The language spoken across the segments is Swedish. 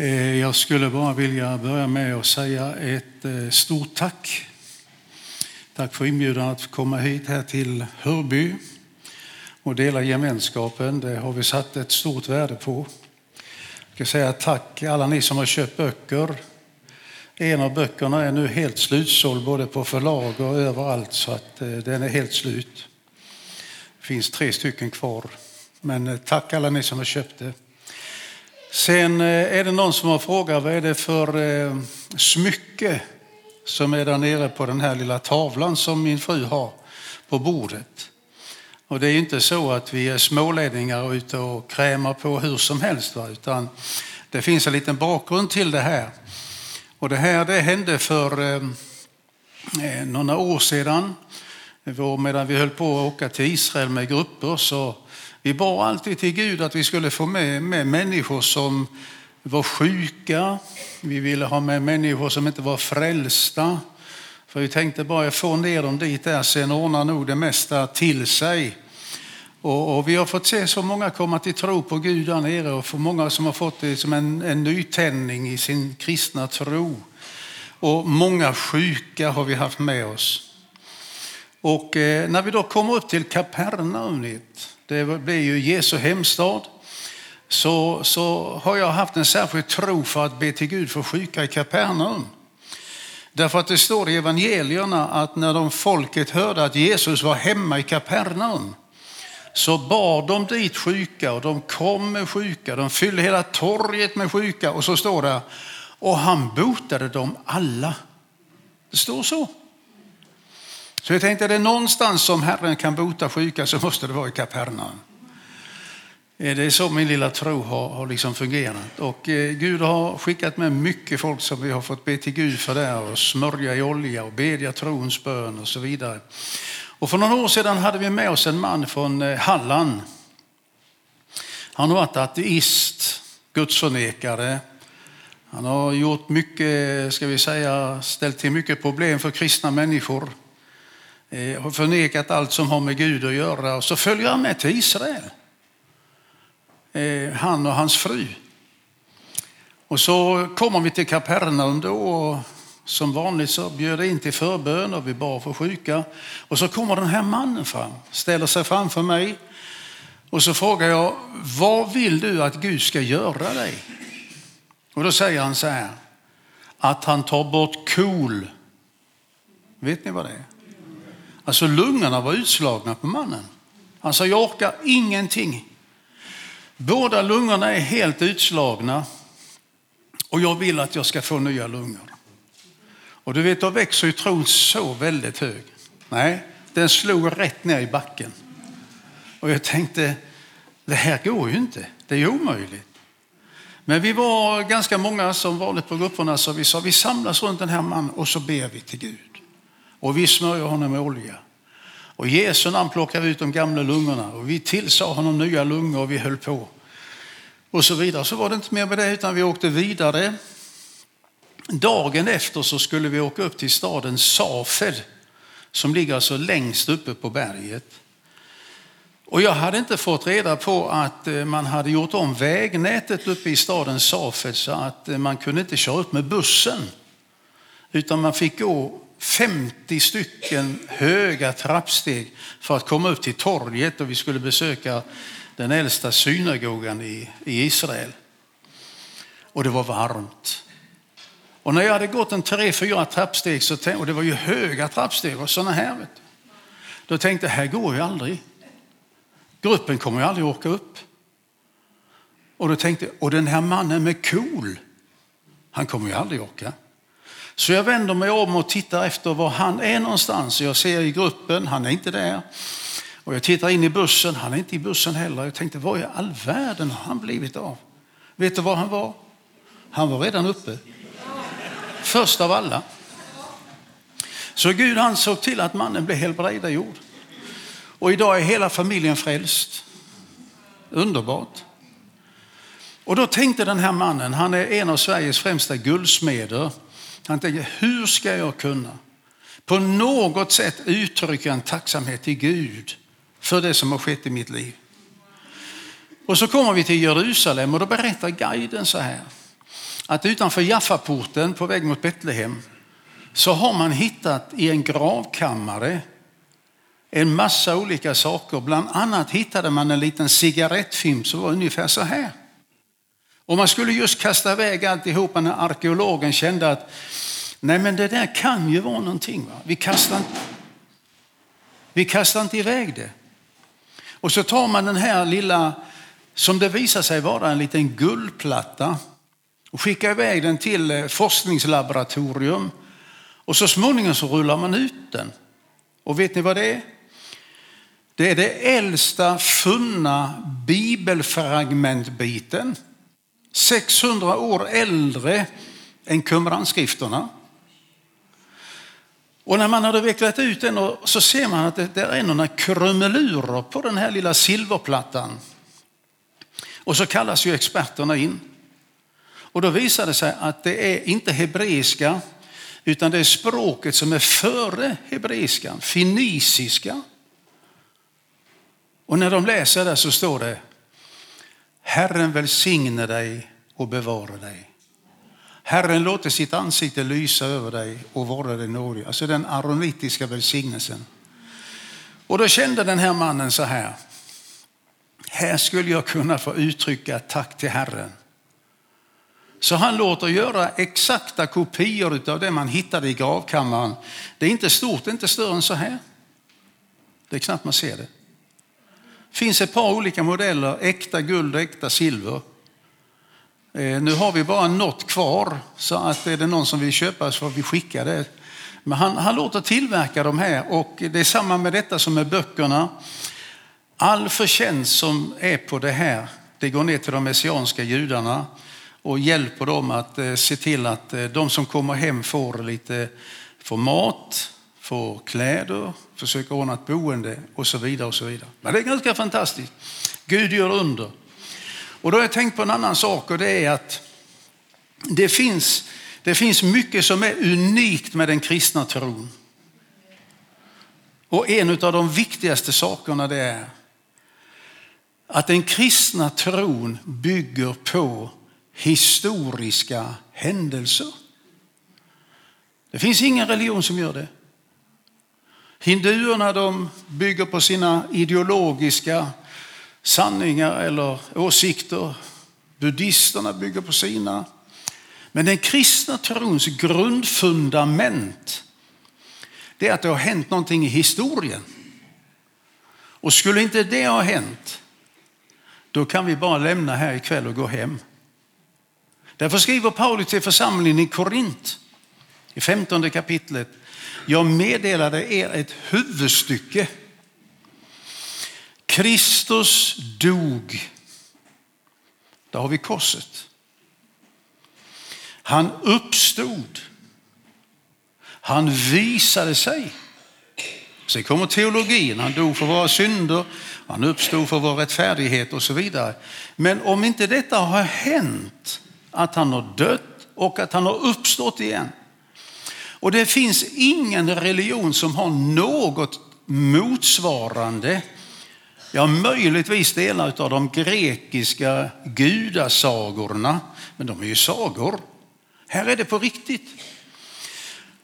Eh, jag skulle bara vilja börja med att säga ett eh, stort tack. Tack för inbjudan att komma hit här till Hörby och dela gemenskapen. Det har vi satt ett stort värde på. Jag ska säga tack alla ni som har köpt böcker. En av böckerna är nu helt slutsåld både på förlag och överallt så att eh, den är helt slut. Det finns tre stycken kvar. Men tack alla ni som har köpt det. Sen eh, är det någon som har frågat vad är det för eh, smycke som är där nere på den här lilla tavlan som min fru har på bordet. Och det är inte så att vi är smålänningar ute och krämar på hur som helst, va? utan det finns en liten bakgrund till det här. Och det här det hände för eh, några år sedan. Medan vi höll på att åka till Israel med grupper så vi bad alltid till Gud att vi skulle få med, med människor som var sjuka. Vi ville ha med människor som inte var frälsta. För vi tänkte bara få ner dem dit där, sen ordnar nog det mesta till sig. Och, och, vi har fått se så många komma till tro på Gud där nere och för många som har fått det som en, en nytändning i sin kristna tro. Och många sjuka har vi haft med oss. Och eh, när vi då kommer upp till Kapernaum, det blir ju Jesu hemstad, så, så har jag haft en särskild tro för att be till Gud för sjuka i Kapernaum. Därför att det står i evangelierna att när de folket hörde att Jesus var hemma i Kapernaum så bar de dit sjuka och de kom med sjuka. De fyllde hela torget med sjuka och så står det och han botade dem alla. Det står så. Så jag tänkte, är det någonstans som Herren kan bota sjuka så måste det vara i Kapernaum. Eh, det är så min lilla tro har, har liksom fungerat. Och eh, Gud har skickat med mycket folk som vi har fått be till Gud för där och smörja i olja och bedja trons bön och så vidare. Och för några år sedan hade vi med oss en man från eh, Halland. Han har varit ateist, gudsförnekare. Han har gjort mycket, ska vi säga, ställt till mycket problem för kristna människor. Eh, har förnekat allt som har med Gud att göra och så följer han med till Israel. Eh, han och hans fru. Och så kommer vi till Kapernaum då och som vanligt så bjöd jag in till förbön och vi bad för sjuka. Och så kommer den här mannen fram, ställer sig framför mig och så frågar jag, vad vill du att Gud ska göra dig? Och då säger han så här, att han tar bort KOL. Vet ni vad det är? Alltså lungorna var utslagna på mannen. Han sa, jag orkar ingenting. Båda lungorna är helt utslagna och jag vill att jag ska få nya lungor. Och du vet, då växer ju tron så väldigt hög. Nej, den slog rätt ner i backen. Och jag tänkte, det här går ju inte. Det är omöjligt. Men vi var ganska många som valde på grupperna så vi sa vi samlas runt den här mannen och så ber vi till Gud. Och vi smörjer honom med olja. Och Jesu namn plockar vi ut de gamla lungorna och vi tillsade honom nya lungor och vi höll på. Och så vidare. Så var det inte mer med det utan vi åkte vidare. Dagen efter så skulle vi åka upp till staden Safed som ligger alltså längst uppe på berget. Och jag hade inte fått reda på att eh, man hade gjort om vägnätet uppe i staden Safed så att eh, man kunde inte köra upp med bussen. Utan man fick gå 50 stycken höga trappsteg för att komma upp till torget och vi skulle besöka den äldsta synagogan i, i Israel. Och det var varmt. Och när jag hade gått en tre, fyra trappsteg, så tänkte, och det var ju höga trappsteg och sådana här, vet du. då tänkte jag, här går ju aldrig. Gruppen kommer ju aldrig åka upp. Och då tänkte jag, och den här mannen med KOL, han kommer ju aldrig åka. Så jag vänder mig om och tittar efter var han är någonstans. Jag ser i gruppen, han är inte där. Och jag tittar in i bussen, han är inte i bussen heller. Jag tänkte, vad i all världen har han blivit av? Vet du var han var? Han var redan uppe. Först av alla. Så Gud han såg till att mannen blev helbrägdagjord. Och idag är hela familjen frälst. Underbart. Och då tänkte den här mannen, han är en av Sveriges främsta guldsmeder. Han tänker, hur ska jag kunna på något sätt uttrycka en tacksamhet till Gud för det som har skett i mitt liv? Och så kommer vi till Jerusalem och då berättar guiden så här. att utanför Jaffaporten på väg mot Betlehem så har man hittat i en gravkammare en massa olika saker. Bland annat hittade man en liten cigarettfimp som var ungefär så här. Och man skulle just kasta iväg alltihopa när arkeologen kände att nej men det där kan ju vara någonting. Va? Vi, kastar inte, vi kastar inte iväg det. Och så tar man den här lilla, som det visar sig vara en liten guldplatta och skickar iväg den till eh, forskningslaboratorium. Och så småningom så rullar man ut den. Och vet ni vad det är? Det är det äldsta funna bibelfragmentbiten. 600 år äldre än Qumranskrifterna. Och när man hade vecklat ut den så ser man att det är några krumelurer på den här lilla silverplattan. Och så kallas ju experterna in. Och då visar det sig att det är inte hebreiska utan det är språket som är före hebreiskan, finisiska. Och när de läser det så står det Herren välsigne dig och bevara dig. Herren låter sitt ansikte lysa över dig och vara dig nådig. Alltså den aronitiska välsignelsen. Och då kände den här mannen så här. Här skulle jag kunna få uttrycka tack till Herren. Så han låter göra exakta kopior av det man hittade i gravkammaren. Det är inte stort, det är inte större än så här. Det är knappt man ser det. Det finns ett par olika modeller, äkta guld och äkta silver. Eh, nu har vi bara något kvar, så att är det någon som vill köpa så får vi skicka det. Men han, han låter tillverka de här och det är samma med detta som med böckerna. All förtjänst som är på det här, det går ner till de messianska judarna och hjälper dem att eh, se till att eh, de som kommer hem får lite får mat, får kläder, försöker ordna ett boende och så vidare. och så vidare. Men det är ganska fantastiskt. Gud gör under. Och då har jag tänkt på en annan sak och det är att det finns, det finns mycket som är unikt med den kristna tron. Och en av de viktigaste sakerna det är att den kristna tron bygger på historiska händelser. Det finns ingen religion som gör det. Hinduerna de bygger på sina ideologiska sanningar eller åsikter. Buddhisterna bygger på sina. Men den kristna trons grundfundament det är att det har hänt någonting i historien. Och skulle inte det ha hänt, då kan vi bara lämna här ikväll och gå hem. Därför skriver Paulus till församlingen i Korint i 15 kapitlet. Jag meddelade er ett huvudstycke. Kristus dog. Där har vi korset. Han uppstod. Han visade sig. Sen kommer teologin. Han dog för våra synder, han uppstod för vår rättfärdighet och så vidare. Men om inte detta har hänt, att han har dött och att han har uppstått igen. Och det finns ingen religion som har något motsvarande, ja möjligtvis delar av de grekiska gudasagorna, men de är ju sagor. Här är det på riktigt.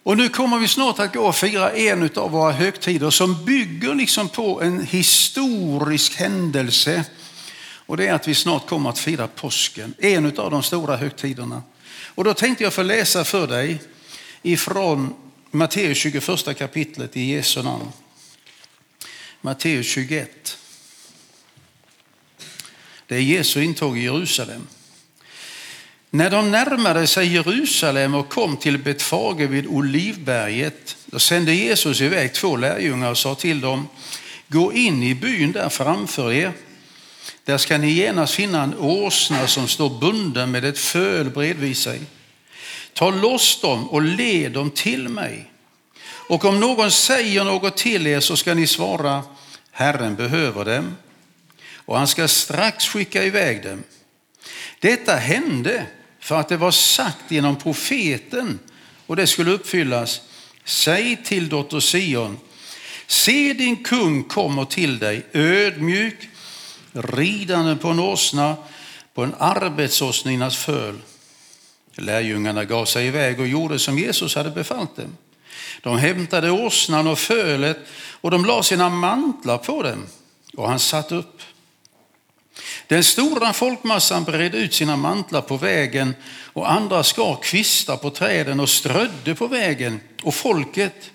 Och nu kommer vi snart att gå och fira en av våra högtider som bygger liksom på en historisk händelse och det är att vi snart kommer att fira påsken, en av de stora högtiderna. Och då tänkte jag få läsa för dig ifrån Matteus 21 kapitlet i Jesu namn. Matteus 21. Det är Jesu intåg i Jerusalem. När de närmade sig Jerusalem och kom till Betfage vid Olivberget, då sände Jesus iväg två lärjungar och sa till dem, gå in i byn där framför er där ska ni genast finna en åsna som står bunden med ett föl bredvid sig. Ta loss dem och led dem till mig. Och om någon säger något till er så ska ni svara, Herren behöver dem och han ska strax skicka iväg dem. Detta hände för att det var sagt genom profeten och det skulle uppfyllas. Säg till dotter Sion, se din kung kommer till dig ödmjuk ridande på en åsna, på en arbetsåsninas föl. Lärjungarna gav sig iväg och gjorde som Jesus hade befallt dem. De hämtade åsnan och fölet och de la sina mantlar på dem och han satt upp. Den stora folkmassan bredde ut sina mantlar på vägen och andra skar kvistar på träden och strödde på vägen. Och folket,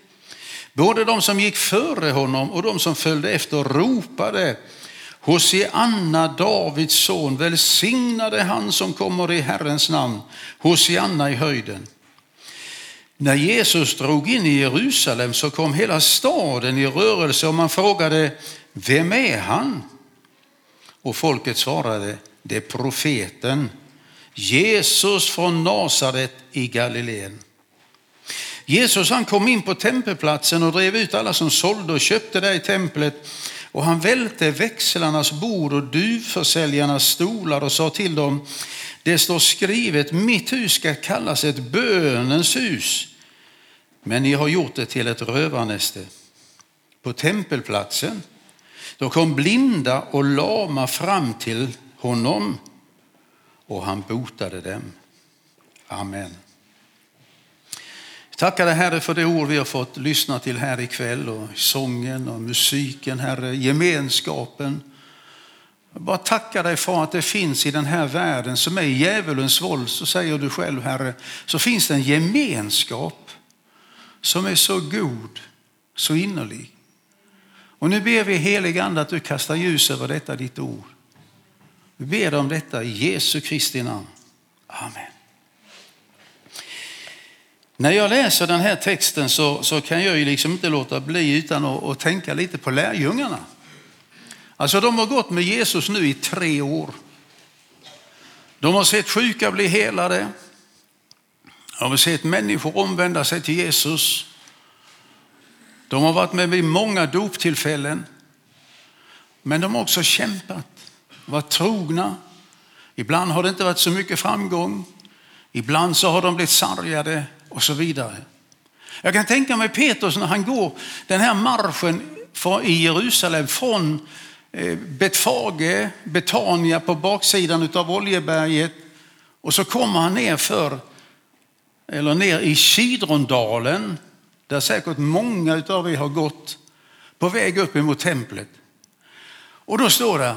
både de som gick före honom och de som följde efter, ropade Hosianna, Davids son, välsignade han som kommer i Herrens namn. Hosianna i höjden. När Jesus drog in i Jerusalem så kom hela staden i rörelse och man frågade, vem är han? Och folket svarade, det är profeten Jesus från Nasaret i Galileen. Jesus han kom in på tempelplatsen och drev ut alla som sålde och köpte där i templet och han välte växlarnas bord och duvförsäljarnas stolar och sa till dem, det står skrivet, mitt hus ska kallas ett bönens hus, men ni har gjort det till ett rövarnäste. På tempelplatsen då kom blinda och lama fram till honom och han botade dem. Amen. Tackar dig Herre för det ord vi har fått lyssna till här ikväll och sången och musiken, Herre, gemenskapen. Jag bara tackar dig för att det finns i den här världen som är djävulens våld, så säger du själv Herre, så finns det en gemenskap som är så god, så innerlig. Och nu ber vi helig Ande att du kastar ljus över detta ditt ord. Vi ber om detta i Jesu Kristi namn. Amen. När jag läser den här texten så, så kan jag ju liksom inte låta bli utan att, att tänka lite på lärjungarna. Alltså de har gått med Jesus nu i tre år. De har sett sjuka bli helade. De har sett människor omvända sig till Jesus. De har varit med vid många doptillfällen. Men de har också kämpat, varit trogna. Ibland har det inte varit så mycket framgång. Ibland så har de blivit sargade och så vidare. Jag kan tänka mig Petrus när han går den här marschen i Jerusalem från eh, Betfage, Betania på baksidan av Oljeberget och så kommer han ner för eller ner i Kidrondalen där säkert många av er har gått på väg upp emot templet. Och då står det,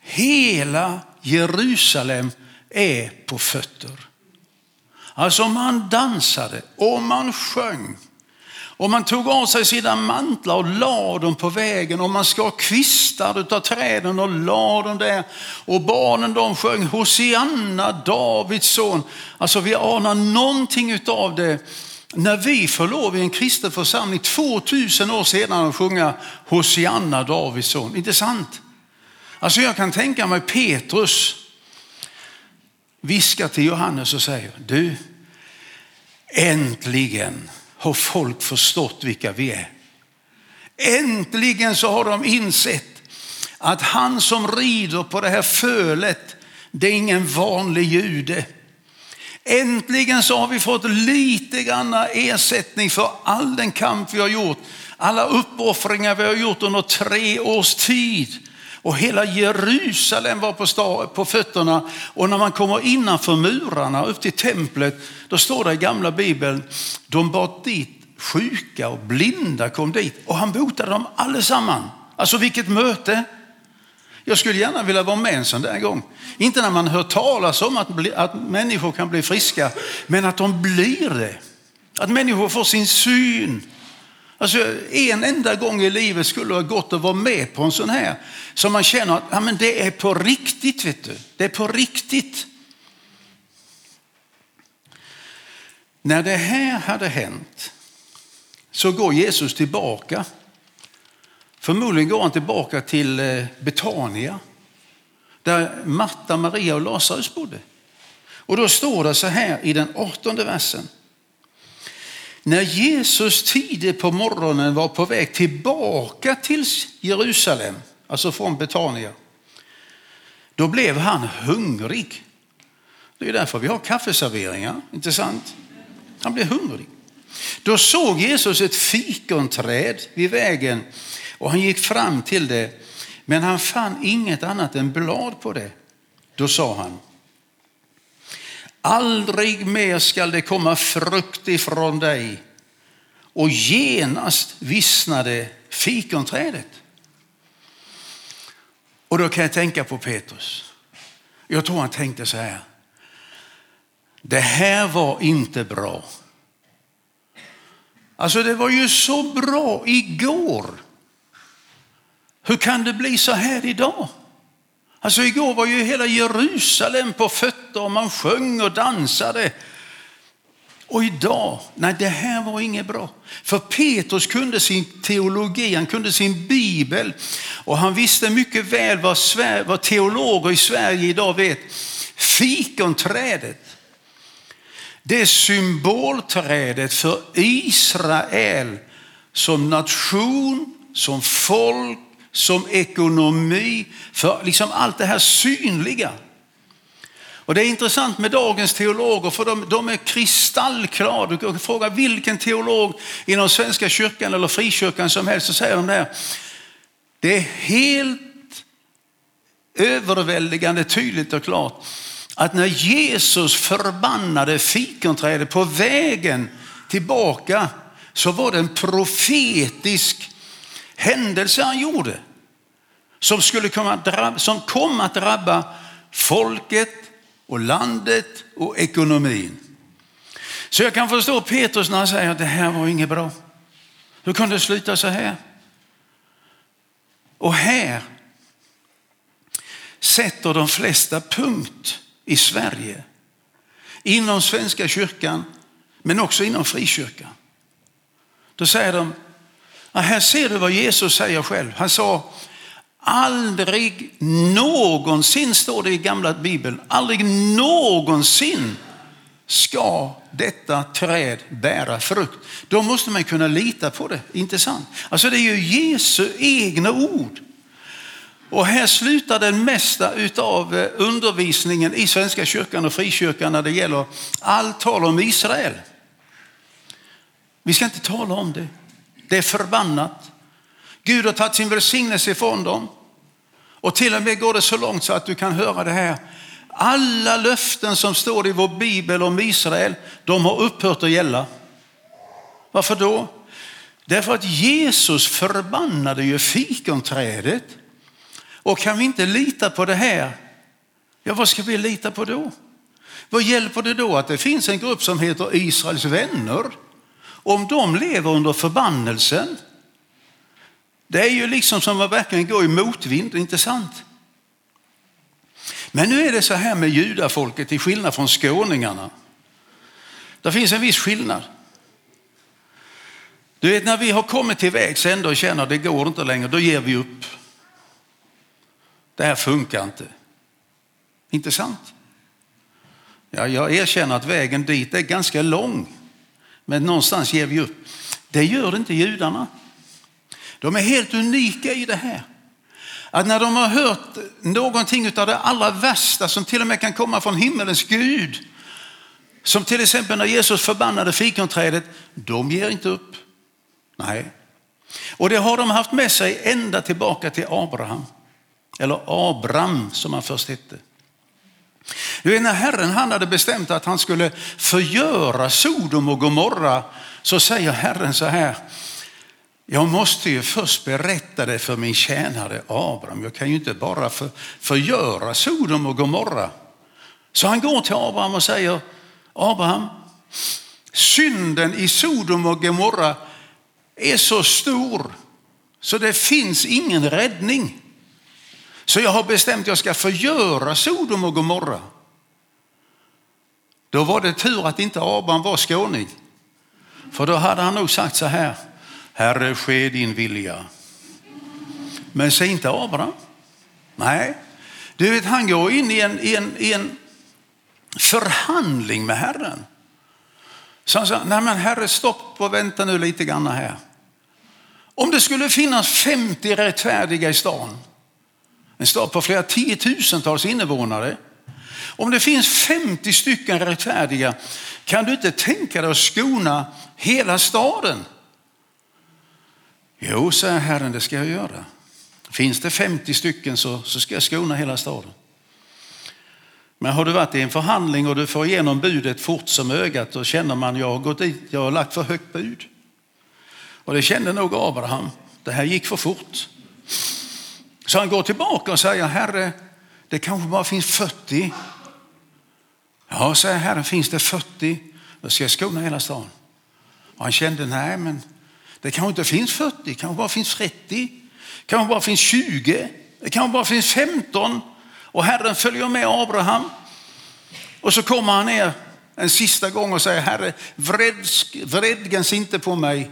hela Jerusalem är på fötter. Alltså man dansade och man sjöng. Och man tog av sig sina mantlar och la dem på vägen och man skar kvistar av träden och la dem där. Och barnen de sjöng Hosianna, Davids son. Alltså vi anar någonting av det när vi får lov i en kristen församling 2000 år senare att sjunga Hosianna, Davids son. Inte sant? Alltså jag kan tänka mig Petrus viskar till Johannes och säger, du, äntligen har folk förstått vilka vi är. Äntligen så har de insett att han som rider på det här fölet, det är ingen vanlig jude. Äntligen så har vi fått lite grann ersättning för all den kamp vi har gjort. Alla uppoffringar vi har gjort under tre års tid. Och hela Jerusalem var på, på fötterna. Och när man kommer innanför murarna upp till templet, då står det i gamla bibeln, de bar dit sjuka och blinda kom dit och han botade dem allesammans. Alltså vilket möte! Jag skulle gärna vilja vara med en sån där gång. Inte när man hör talas om att, bli, att människor kan bli friska, men att de blir det. Att människor får sin syn. Alltså, en enda gång i livet skulle det vara gott att vara med på en sån här. Så man känner att ja, men det är på riktigt. Vet du. Det är på riktigt. När det här hade hänt så går Jesus tillbaka Förmodligen går han tillbaka till eh, Betania där Marta, Maria och Lazarus bodde. Och då står det så här i den åttonde versen. När Jesus tidigt på morgonen var på väg tillbaka till Jerusalem, alltså från Betania, då blev han hungrig. Det är därför vi har kaffeserveringar, inte sant? Han blev hungrig. Då såg Jesus ett fikonträd vid vägen och han gick fram till det, men han fann inget annat än blad på det. Då sa han, Aldrig mer skall det komma frukt ifrån dig. Och genast vissnade fikonträdet. Och då kan jag tänka på Petrus. Jag tror han tänkte så här. Det här var inte bra. Alltså det var ju så bra igår. Hur kan det bli så här idag? Alltså igår var ju hela Jerusalem på fötter och man sjöng och dansade. Och idag, nej det här var inget bra. För Petrus kunde sin teologi, han kunde sin bibel och han visste mycket väl vad, Sver vad teologer i Sverige idag vet. Fikonträdet, det är symbolträdet för Israel som nation, som folk, som ekonomi, för liksom allt det här synliga. Och Det är intressant med dagens teologer för de, de är kristallklara. Du kan fråga vilken teolog inom Svenska kyrkan eller frikyrkan som helst så säger de det här. Det är helt överväldigande tydligt och klart att när Jesus förbannade fikonträdet på vägen tillbaka så var det en profetisk händelse han gjorde som, skulle komma drabba, som kom att drabba folket och landet och ekonomin. Så jag kan förstå Petrus när han säger att det här var inget bra. Hur kunde det sluta så här? Och här sätter de flesta punkt i Sverige. Inom Svenska kyrkan, men också inom frikyrkan. Då säger de, här ser du vad Jesus säger själv. Han sa, aldrig någonsin, står det i gamla bibeln, aldrig någonsin ska detta träd bära frukt. Då måste man kunna lita på det, inte sant? Alltså det är ju Jesu egna ord. Och här slutar den mesta av eh, undervisningen i Svenska kyrkan och frikyrkan när det gäller allt tal om Israel. Vi ska inte tala om det. Det är förbannat. Gud har tagit sin välsignelse ifrån dem. Och till och med går det så långt så att du kan höra det här. Alla löften som står i vår bibel om Israel, de har upphört att gälla. Varför då? Därför att Jesus förbannade ju fikonträdet. Och kan vi inte lita på det här, ja vad ska vi lita på då? Vad hjälper det då att det finns en grupp som heter Israels vänner? Om de lever under förbannelsen, det är ju liksom som att verkligen gå i motvind, inte sant? Men nu är det så här med judafolket till skillnad från skåningarna. Det finns en viss skillnad. Du vet när vi har kommit till vägs ände och känner att det går inte längre, då ger vi upp. Det här funkar inte. Inte sant? Ja, jag erkänner att vägen dit är ganska lång, men någonstans ger vi upp. Det gör inte judarna. De är helt unika i det här. Att när de har hört någonting av det allra värsta som till och med kan komma från himmelens Gud, som till exempel när Jesus förbannade fikonträdet, de ger inte upp. Nej. Och det har de haft med sig ända tillbaka till Abraham. Eller Abram som han först hette. Du vet, när Herren han hade bestämt att han skulle förgöra Sodom och Gomorra så säger Herren så här, jag måste ju först berätta det för min tjänare Abraham. Jag kan ju inte bara för, förgöra Sodom och Gomorra. Så han går till Abraham och säger, Abraham, synden i Sodom och Gomorra är så stor så det finns ingen räddning. Så jag har bestämt att jag ska förgöra Sodom och Gomorra. Då var det tur att inte Abraham var skåning. För då hade han nog sagt så här, Herre ske din vilja. Men säg inte Abraham. Nej, du vet han går in i en, i en, i en förhandling med Herren. Så han sa, nej men Herre stopp och vänta nu lite grann här. Om det skulle finnas 50 rättfärdiga i stan, en stad på flera tiotusentals invånare. Om det finns 50 stycken rättfärdiga, kan du inte tänka dig att skona hela staden? Jo, säger Herren, det ska jag göra. Finns det 50 stycken så, så ska jag skona hela staden. Men har du varit i en förhandling och du får igenom budet fort som ögat, då känner man jag har gått dit, jag har lagt för högt bud. Och det kände nog Abraham. Det här gick för fort. Så han går tillbaka och säger, Herre, det kanske bara finns 40. Ja, säger Herren, finns det 40, då ska jag skona hela stan. Och han kände, nej men det kanske inte finns 40, det kanske bara finns 30, det kanske bara finns 20, det kanske bara finns 15. Och Herren följer med Abraham. Och så kommer han ner en sista gång och säger, Herre, vredgens inte på mig.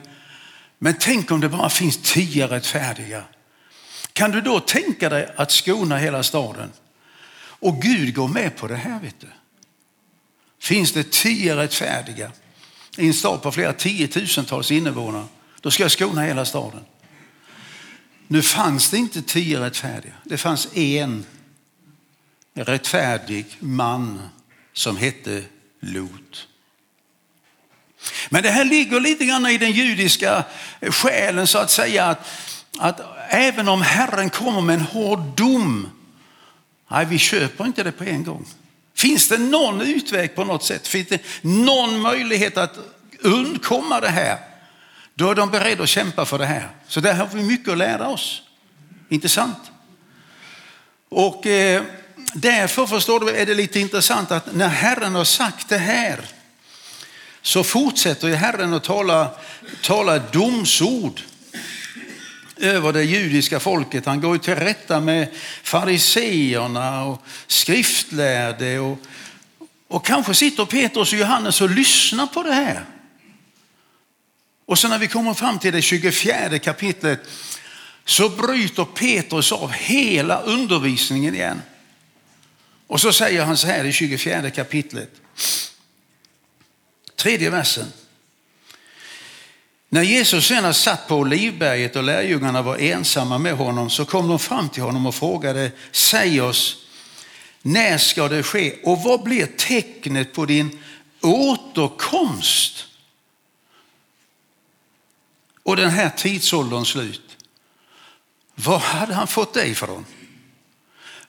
Men tänk om det bara finns tio rättfärdiga. Kan du då tänka dig att skona hela staden? Och Gud går med på det här. vet du. Finns det tio rättfärdiga i en stad på flera tiotusentals invånare, då ska jag skona hela staden. Nu fanns det inte tio rättfärdiga. Det fanns en rättfärdig man som hette Lot. Men det här ligger lite grann i den judiska själen så att säga att, att även om Herren kommer med en hård dom, nej vi köper inte det på en gång. Finns det någon utväg på något sätt? Finns det någon möjlighet att undkomma det här? Då är de beredda att kämpa för det här. Så där har vi mycket att lära oss. Inte sant? Och eh, därför förstår du, är det lite intressant att när Herren har sagt det här så fortsätter Herren att tala, tala domsord över det judiska folket. Han går till rätta med fariseerna och skriftlärde. Och, och kanske sitter Petrus och Johannes och lyssnar på det här. Och så när vi kommer fram till det 24 kapitlet så bryter Petrus av hela undervisningen igen. Och så säger han så här i 24 kapitlet. Tredje versen. När Jesus sedan satt på Olivberget och lärjungarna var ensamma med honom så kom de fram till honom och frågade, säg oss, när ska det ske och vad blir tecknet på din återkomst? Och den här tidsålderns slut. Var hade han fått det ifrån?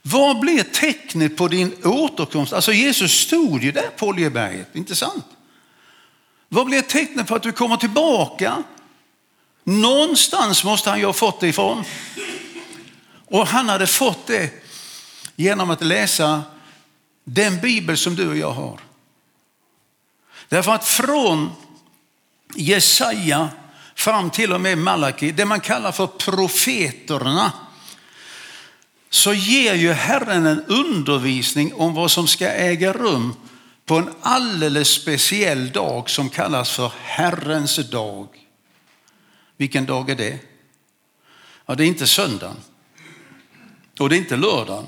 Vad blir tecknet på din återkomst? Alltså Jesus stod ju där på Oljeberget, inte sant? Vad blir tecknet på att du kommer tillbaka? Någonstans måste han ju ha fått det ifrån. Och han hade fått det genom att läsa den bibel som du och jag har. Därför att från Jesaja fram till och med Malaki, det man kallar för profeterna, så ger ju Herren en undervisning om vad som ska äga rum på en alldeles speciell dag som kallas för Herrens dag. Vilken dag är det? Ja, det är inte söndagen. Och det är inte lördagen.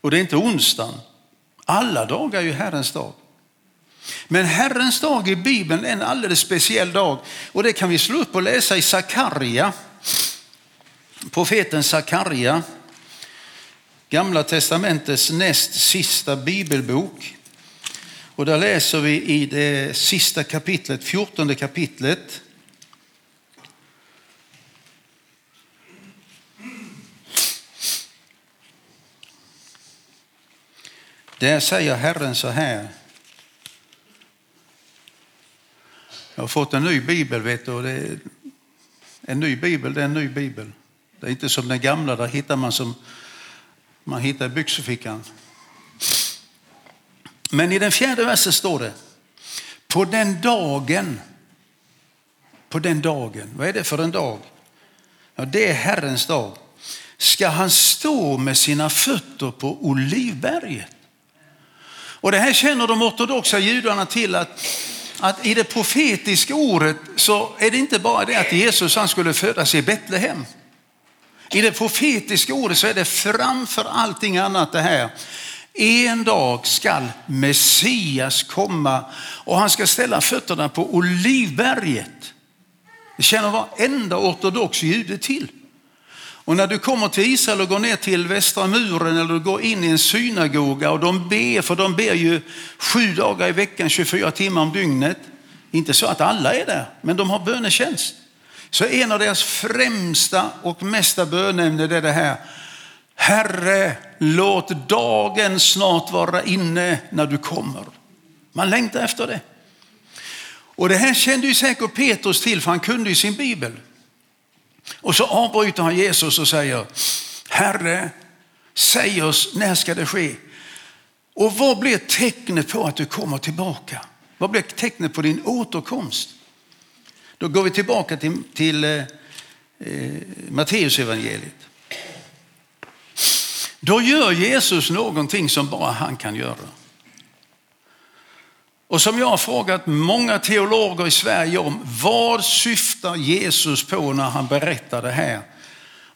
Och det är inte onsdagen. Alla dagar är ju Herrens dag. Men Herrens dag i Bibeln är en alldeles speciell dag och det kan vi slå upp och läsa i Sakarja. Profeten Sakarja, Gamla testamentets näst sista bibelbok. Och där läser vi i det sista kapitlet, fjortonde kapitlet. Där säger Herren så här. Jag har fått en ny bibel, vet du, och det en ny bibel, det är en ny bibel. Det är inte som den gamla, där hittar man som man hittar i byxfickan. Men i den fjärde versen står det, på den dagen, på den dagen, vad är det för en dag? Ja, det är Herrens dag. Ska han stå med sina fötter på Olivberget? Och det här känner de ortodoxa judarna till att, att i det profetiska ordet så är det inte bara det att Jesus han skulle födas i Betlehem. I det profetiska ordet så är det framför allting annat det här en dag skall Messias komma och han ska ställa fötterna på Olivberget. Det känner varenda ortodox jude till. Och när du kommer till Israel och går ner till västra muren eller du går in i en synagoga och de ber, för de ber ju sju dagar i veckan, 24 timmar om dygnet. Inte så att alla är där, men de har bönetjänst. Så en av deras främsta och mesta bönämnen är det här. Herre, låt dagen snart vara inne när du kommer. Man längtar efter det. Och det här kände ju säkert Petrus till för han kunde ju sin bibel. Och så avbryter han Jesus och säger, Herre, säg oss när ska det ske? Och vad blir tecknet på att du kommer tillbaka? Vad blir tecknet på din återkomst? Då går vi tillbaka till, till eh, eh Matteus evangeliet. Då gör Jesus någonting som bara han kan göra. Och som jag har frågat många teologer i Sverige om, vad syftar Jesus på när han berättar det här?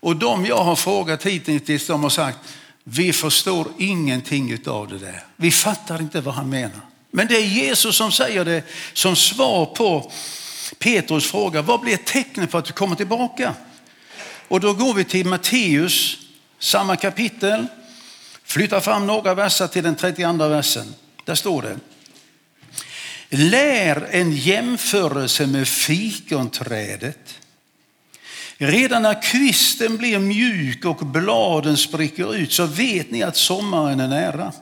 Och de jag har frågat hittills, de har sagt, vi förstår ingenting av det där. Vi fattar inte vad han menar. Men det är Jesus som säger det som svar på Petrus fråga, vad blir tecknet på att du kommer tillbaka? Och då går vi till Matteus, samma kapitel, flyttar fram några verser till den 32 versen. Där står det, lär en jämförelse med fikonträdet. Redan när kvisten blir mjuk och bladen spricker ut så vet ni att sommaren är nära.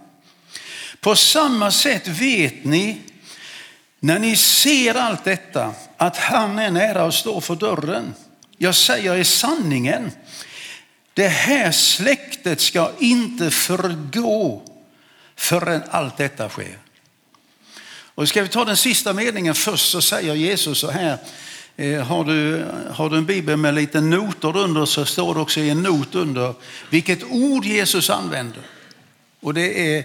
På samma sätt vet ni när ni ser allt detta att han är nära och står för dörren. Jag säger i sanningen, det här släktet ska inte förgå förrän allt detta sker. Och ska vi ta den sista meningen först så säger Jesus så här, eh, har du, har du en bibel med lite noter under så står det också i en not under vilket ord Jesus använder. Och det är,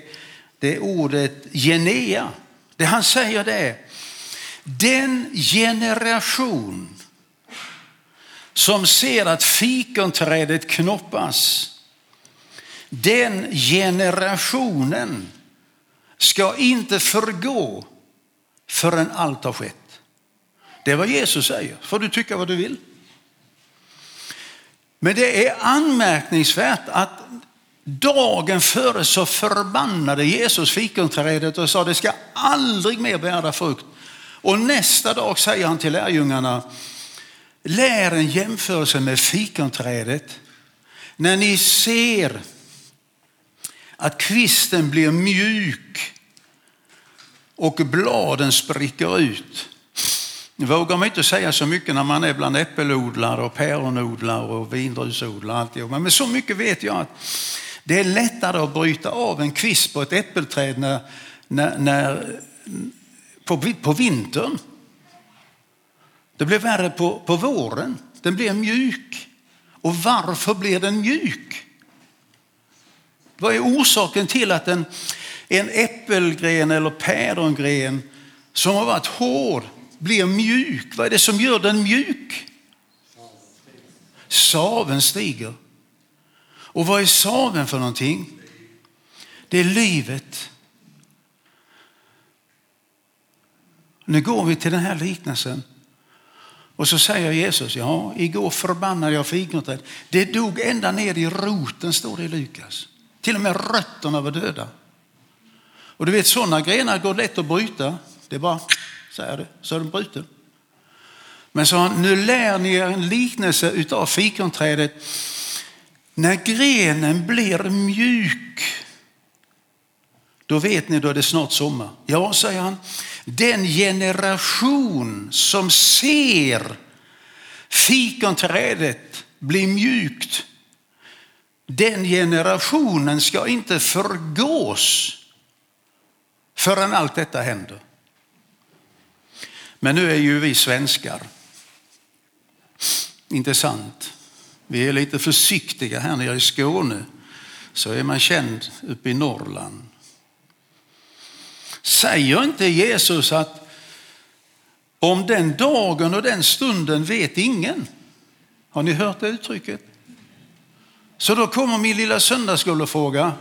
det är ordet genea. Det han säger det är, den generation som ser att fikonträdet knoppas, den generationen ska inte förgå förrän allt har skett. Det är vad Jesus säger. Får du tycka vad du vill. Men det är anmärkningsvärt att dagen före så förbannade Jesus fikonträdet och sa det ska aldrig mer bära frukt. Och nästa dag säger han till lärjungarna, lär en jämförelse med fikonträdet. När ni ser att kvisten blir mjuk och bladen spricker ut. Nu vågar man inte säga så mycket när man är bland äppelodlare och päronodlare och vindrusodlare. Men så mycket vet jag att det är lättare att bryta av en kvist på ett äppelträd när, när, när på, på vintern. Det blir värre på, på våren. Den blir mjuk. Och varför blir den mjuk? Vad är orsaken till att en, en äppelgren eller pärongren som har varit hård blir mjuk? Vad är det som gör den mjuk? Saven stiger. Och vad är saven för någonting? Det är livet. Nu går vi till den här liknelsen. Och så säger Jesus, ja, igår förbannade jag fikonträd. Det dog ända ner i roten, står det i Lukas. Till och med rötterna var döda. Och du vet, sådana grenar går lätt att bryta. Det är bara, så är det, så är den bruten. Men så nu lär ni er en liknelse utav fikonträdet. När grenen blir mjuk, då vet ni, då är det snart sommar. Ja, säger han, den generation som ser fikonträdet bli mjukt, den generationen ska inte förgås förrän allt detta händer. Men nu är ju vi svenskar, inte sant? Vi är lite försiktiga här nere i Skåne, så är man känd uppe i Norrland. Säger inte Jesus att om den dagen och den stunden vet ingen? Har ni hört det uttrycket? Så då kommer min lilla söndagsskolefråga.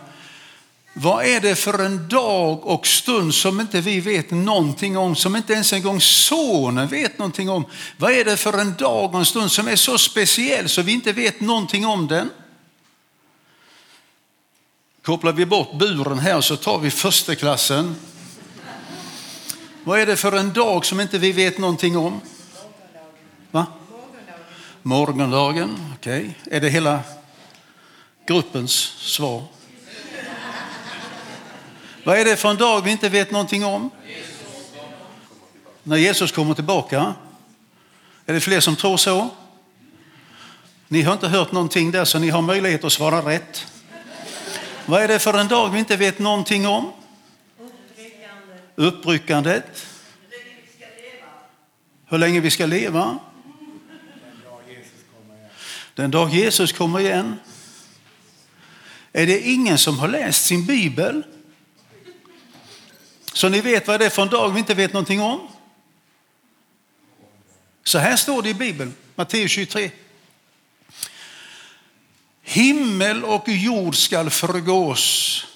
Vad är det för en dag och stund som inte vi vet någonting om, som inte ens en gång sonen vet någonting om? Vad är det för en dag och en stund som är så speciell så vi inte vet någonting om den? Kopplar vi bort buren här så tar vi försteklassen. Vad är det för en dag som inte vi vet någonting om? Va? Morgondagen, okej. Okay. Är det hela gruppens svar? Vad är det för en dag vi inte vet någonting om? När Jesus kommer tillbaka. Är det fler som tror så? Ni har inte hört någonting där så ni har möjlighet att svara rätt. Vad är det för en dag vi inte vet någonting om? Uppryckandet. Hur länge vi ska leva. Den dag Jesus kommer igen. Är det ingen som har läst sin bibel? Så ni vet vad det är för en dag vi inte vet någonting om? Så här står det i Bibeln, Matteus 23. Himmel och jord skall förgås.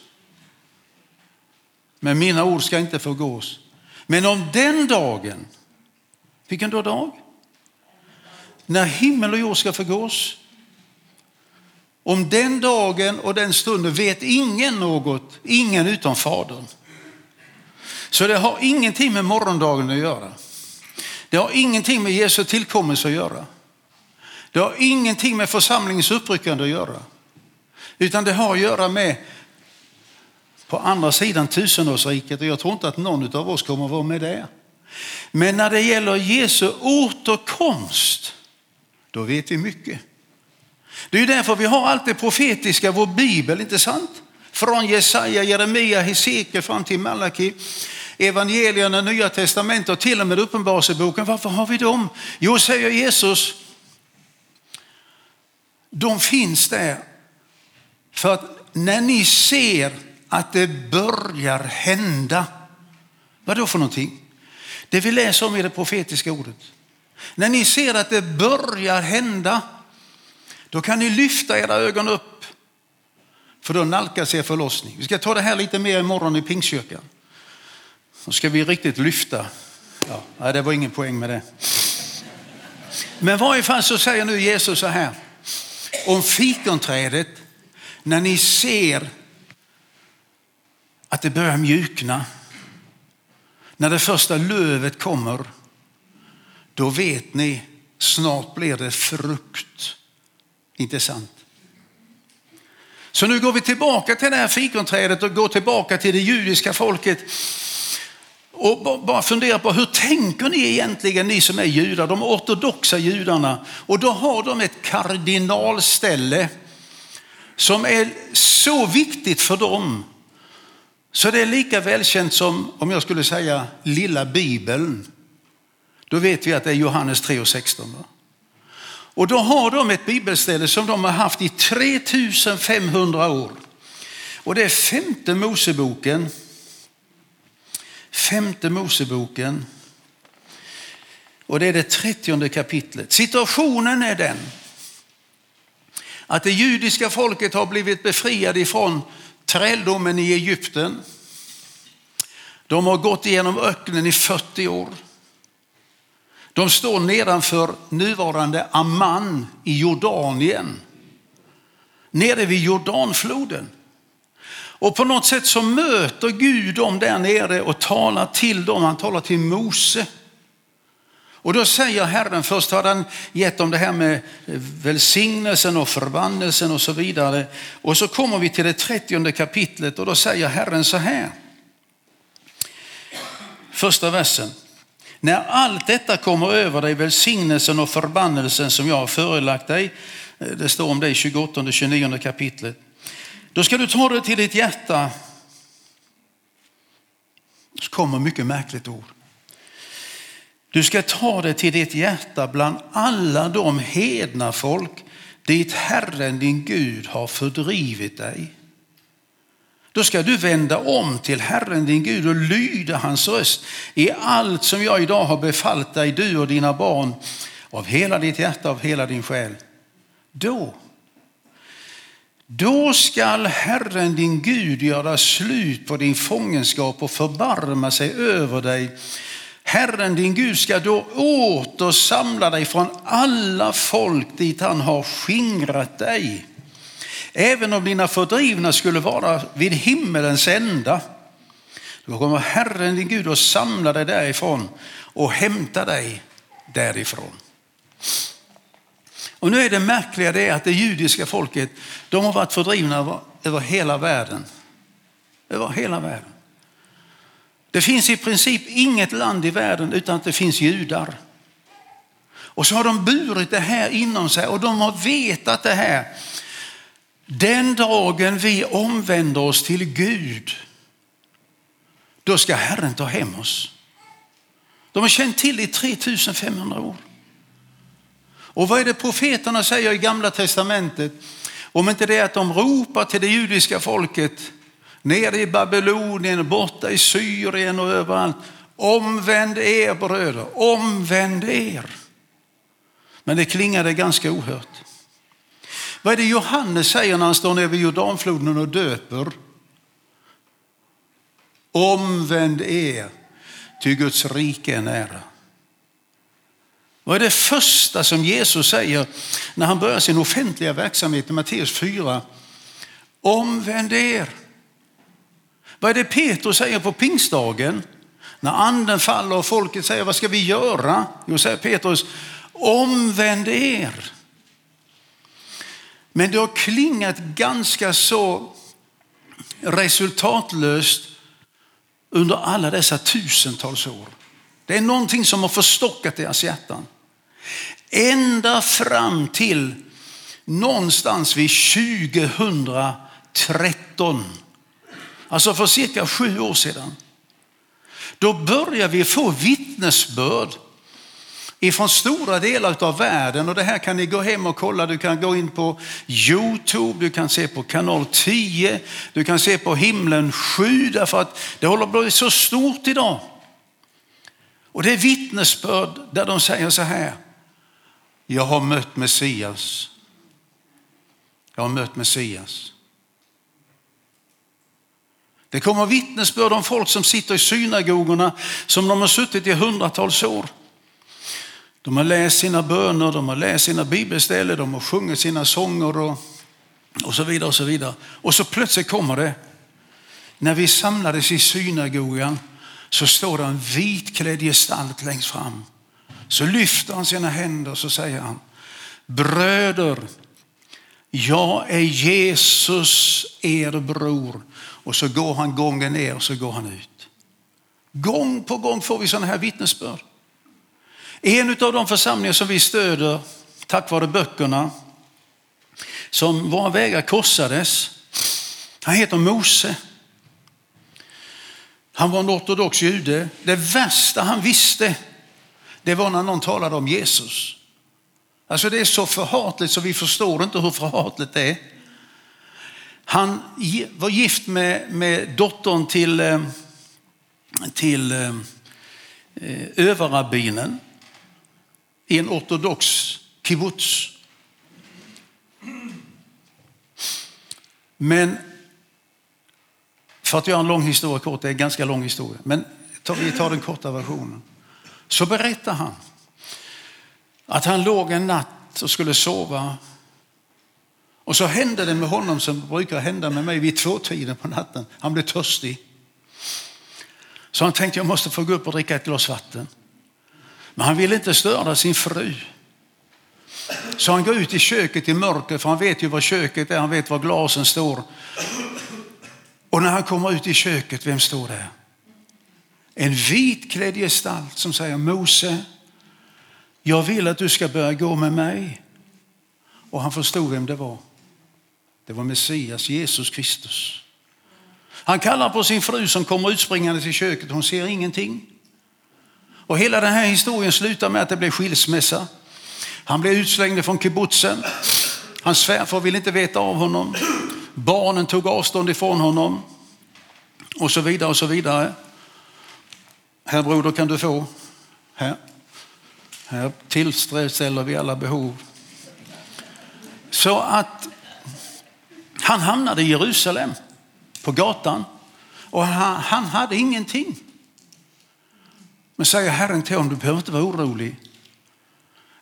Men mina ord ska inte förgås. Men om den dagen, vilken då dag? När himmel och jord ska förgås. Om den dagen och den stunden vet ingen något, ingen utom Fadern. Så det har ingenting med morgondagen att göra. Det har ingenting med Jesu tillkommelse att göra. Det har ingenting med församlingens uppryckande att göra. Utan det har att göra med på andra sidan tusenårsriket och jag tror inte att någon av oss kommer att vara med där. Men när det gäller Jesu återkomst, då vet vi mycket. Det är därför vi har allt det profetiska, vår bibel, inte sant? Från Jesaja, Jeremia, Hesekiel fram till Malaki evangelierna, Nya Testamentet och till och med Uppenbarelseboken. Varför har vi dem? Jo, säger Jesus, de finns där för att när ni ser att det börjar hända, vad då för någonting? Det vi läser om i det profetiska ordet. När ni ser att det börjar hända, då kan ni lyfta era ögon upp. För då nalkas er förlossning. Vi ska ta det här lite mer imorgon i Pingstkyrkan. Då ska vi riktigt lyfta. Ja, det var ingen poäng med det. Men i varje fall så säger nu Jesus så här. Om fikonträdet, när ni ser att det börjar mjukna, när det första lövet kommer, då vet ni snart blir det frukt. Inte sant? Så nu går vi tillbaka till det här fikonträdet och går tillbaka till det judiska folket och bara fundera på hur tänker ni egentligen, ni som är judar, de ortodoxa judarna? Och då har de ett kardinalställe som är så viktigt för dem. Så det är lika välkänt som om jag skulle säga lilla bibeln. Då vet vi att det är Johannes 3 och 16. Och då har de ett bibelställe som de har haft i 3500 år. Och det är femte Moseboken Femte Moseboken. Och det är det trettionde kapitlet. Situationen är den att det judiska folket har blivit befriade ifrån träldomen i Egypten. De har gått igenom öknen i 40 år. De står nedanför nuvarande Amman i Jordanien. Nere vid Jordanfloden. Och på något sätt så möter Gud dem där nere och talar till dem. Han talar till Mose. Och då säger Herren, först har han gett dem det här med eh, välsignelsen och förbannelsen och så vidare. Och så kommer vi till det trettionde kapitlet och då säger Herren så här. Första versen. När allt detta kommer över dig, välsignelsen och förbannelsen som jag har förelagt dig, eh, det står om det i 28 och 29 kapitlet. Då ska du ta det till ditt hjärta. Så kommer mycket märkligt ord. Du ska ta det till ditt hjärta bland alla de hedna folk dit Herren din Gud har fördrivit dig. Då ska du vända om till Herren din Gud och lyda hans röst i allt som jag idag har befallt dig, du och dina barn, av hela ditt hjärta, av hela din själ. Då då skall Herren din Gud göra slut på din fångenskap och förbarma sig över dig. Herren din Gud ska då åter samla dig från alla folk dit han har skingrat dig. Även om dina fördrivna skulle vara vid himmelens ända, då kommer Herren din Gud att samla dig därifrån och hämta dig därifrån. Och nu är det märkliga det att det judiska folket, de har varit fördrivna över hela världen. Över hela världen. Det finns i princip inget land i världen utan att det finns judar. Och så har de burit det här inom sig och de har vetat det här. Den dagen vi omvänder oss till Gud, då ska Herren ta hem oss. De har känt till det i 3500 år. Och vad är det profeterna säger i gamla testamentet? Om inte det är att de ropar till det judiska folket nere i Babylonien, borta i Syrien och överallt. Omvänd er bröder, omvänd er. Men det klingade ganska ohört. Vad är det Johannes säger när han står nere vid Jordanfloden och döper? Omvänd er, ty Guds rike är nära. Vad är det första som Jesus säger när han börjar sin offentliga verksamhet i Matteus 4? Omvänd er. Vad är det Petrus säger på pingstdagen? När anden faller och folket säger vad ska vi göra? Jo, säger Petrus, omvänd er. Men det har klingat ganska så resultatlöst under alla dessa tusentals år. Det är någonting som har förstockat deras hjärtan. Ända fram till någonstans vid 2013, alltså för cirka sju år sedan. Då börjar vi få vittnesbörd ifrån stora delar av världen och det här kan ni gå hem och kolla. Du kan gå in på Youtube, du kan se på kanal 10, du kan se på himlen 7 därför att det håller på att bli så stort idag. Och det är vittnesbörd där de säger så här. Jag har mött Messias. Jag har mött Messias. Det kommer vittnesbörd om folk som sitter i synagogorna som de har suttit i hundratals år. De har läst sina böner, de har läst sina bibelställen, de har sjungit sina sånger och, och så vidare. Och så vidare. Och så plötsligt kommer det, när vi samlades i synagogan så står det en vitklädd gestalt längst fram. Så lyfter han sina händer och så säger han, bröder, jag är Jesus er bror. Och så går han gången ner och så går han ut. Gång på gång får vi sådana här vittnesbörd. En av de församlingar som vi stöder tack vare böckerna som våra vägar korsades, han heter Mose. Han var en ortodox jude. Det värsta han visste, det var när någon talade om Jesus. Alltså det är så förhatligt så vi förstår inte hur förhatligt det är. Han var gift med, med dottern till, eh, till eh, eh, överrabbinen i en ortodox kibbutz. Men för att göra en lång historia kort, det är en ganska lång historia, men vi tar den korta versionen. Så berättar han att han låg en natt och skulle sova. Och så hände det med honom som brukar hända med mig vid tvåtiden på natten. Han blev törstig. Så han tänkte jag måste få gå upp och dricka ett glas vatten. Men han ville inte störa sin fru. Så han går ut i köket i mörker, för han vet ju var köket är, han vet var glasen står. Och när han kommer ut i köket, vem står där? En vitklädd gestalt som säger Mose, jag vill att du ska börja gå med mig. Och han förstod vem det var. Det var Messias, Jesus Kristus. Han kallar på sin fru som kommer utspringande till köket. Hon ser ingenting. Och hela den här historien slutar med att det blir skilsmässa. Han blir utslängd från kibbutzen. Hans svärfar vill inte veta av honom. Barnen tog avstånd ifrån honom. Och så vidare och så vidare. Här broder kan du få. Här. Här tillfredsställer vi alla behov. Så att han hamnade i Jerusalem på gatan och han, han hade ingenting. Men säger Herren till honom, du behöver inte vara orolig.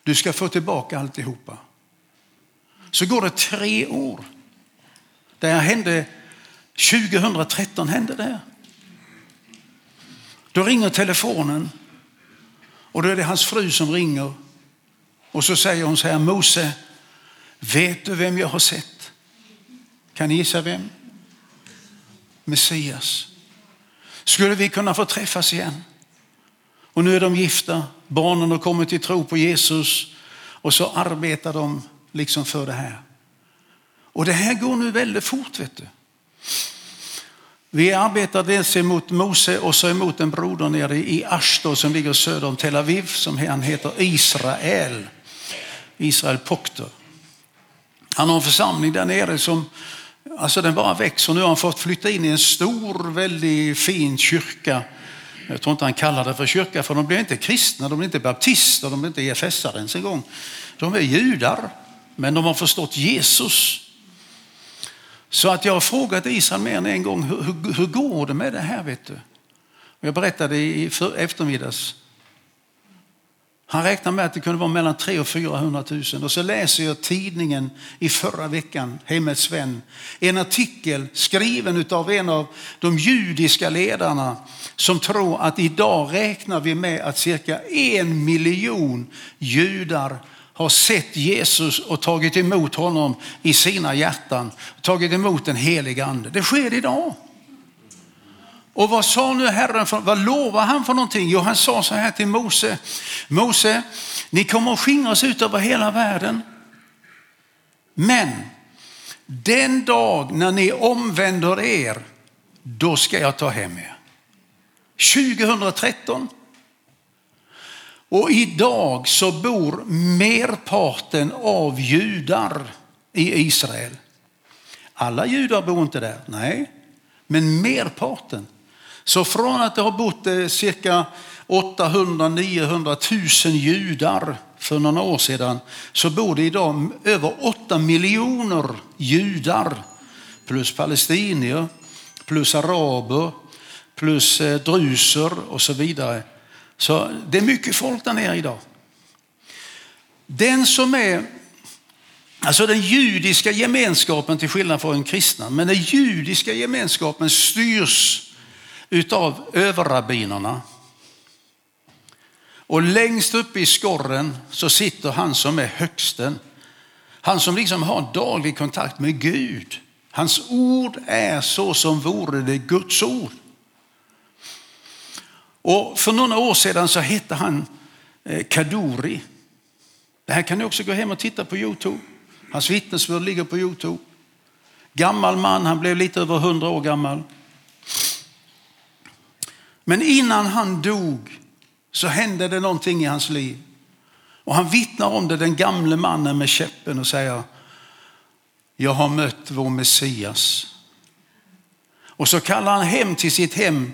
Du ska få tillbaka alltihopa. Så går det tre år. Det här hände 2013 hände det. Då ringer telefonen och då är det hans fru som ringer. Och så säger hon så här, Mose, vet du vem jag har sett? Kan ni gissa vem? Messias. Skulle vi kunna få träffas igen? Och nu är de gifta, barnen har kommit till tro på Jesus och så arbetar de liksom för det här. Och det här går nu väldigt fort. vet du. Vi arbetar dels emot Mose och så emot en broder nere i Ashdod som ligger söder om Tel Aviv som han heter Israel. Israel Pokter. Han har en församling där nere som alltså den bara växer. Nu har han fått flytta in i en stor, väldigt fin kyrka. Jag tror inte han kallar det för kyrka för de blir inte kristna, de blir inte baptister, de blir inte EFS-are ens en gång. De är judar, men de har förstått Jesus. Så att jag har frågat Israel mer än en gång, hur, hur, hur går det med det här? vet du? Jag berättade i eftermiddags. Han räknar med att det kunde vara mellan 300 och 400 000. Och så läser jag tidningen i förra veckan, Hemmets vän. En artikel skriven av en av de judiska ledarna som tror att idag räknar vi med att cirka en miljon judar har sett Jesus och tagit emot honom i sina hjärtan. Tagit emot den heliga ande. Det sker idag. Och vad sa nu Herren, för, vad lovade han för någonting? Jo, han sa så här till Mose. Mose, ni kommer att skingras ut över hela världen. Men den dag när ni omvänder er, då ska jag ta hem er. 2013 och idag så bor merparten av judar i Israel. Alla judar bor inte där, nej, men merparten. Så från att det har bott eh, cirka 800-900 000 judar för några år sedan så bor det idag över 8 miljoner judar plus palestinier, plus araber, plus eh, druser och så vidare. Så det är mycket folk där nere idag. Den som är, alltså den judiska gemenskapen till skillnad från den kristna, men den judiska gemenskapen styrs utav överrabbinerna. Och längst uppe i skorren så sitter han som är högsten. Han som liksom har daglig kontakt med Gud. Hans ord är så som vore det Guds ord. Och för några år sedan så hette han eh, Kaduri. Det här kan ni också gå hem och titta på Youtube. Hans vittnesbörd ligger på Youtube. Gammal man, han blev lite över hundra år gammal. Men innan han dog så hände det någonting i hans liv. Och han vittnar om det, den gamle mannen med käppen och säger, jag har mött vår Messias. Och så kallar han hem till sitt hem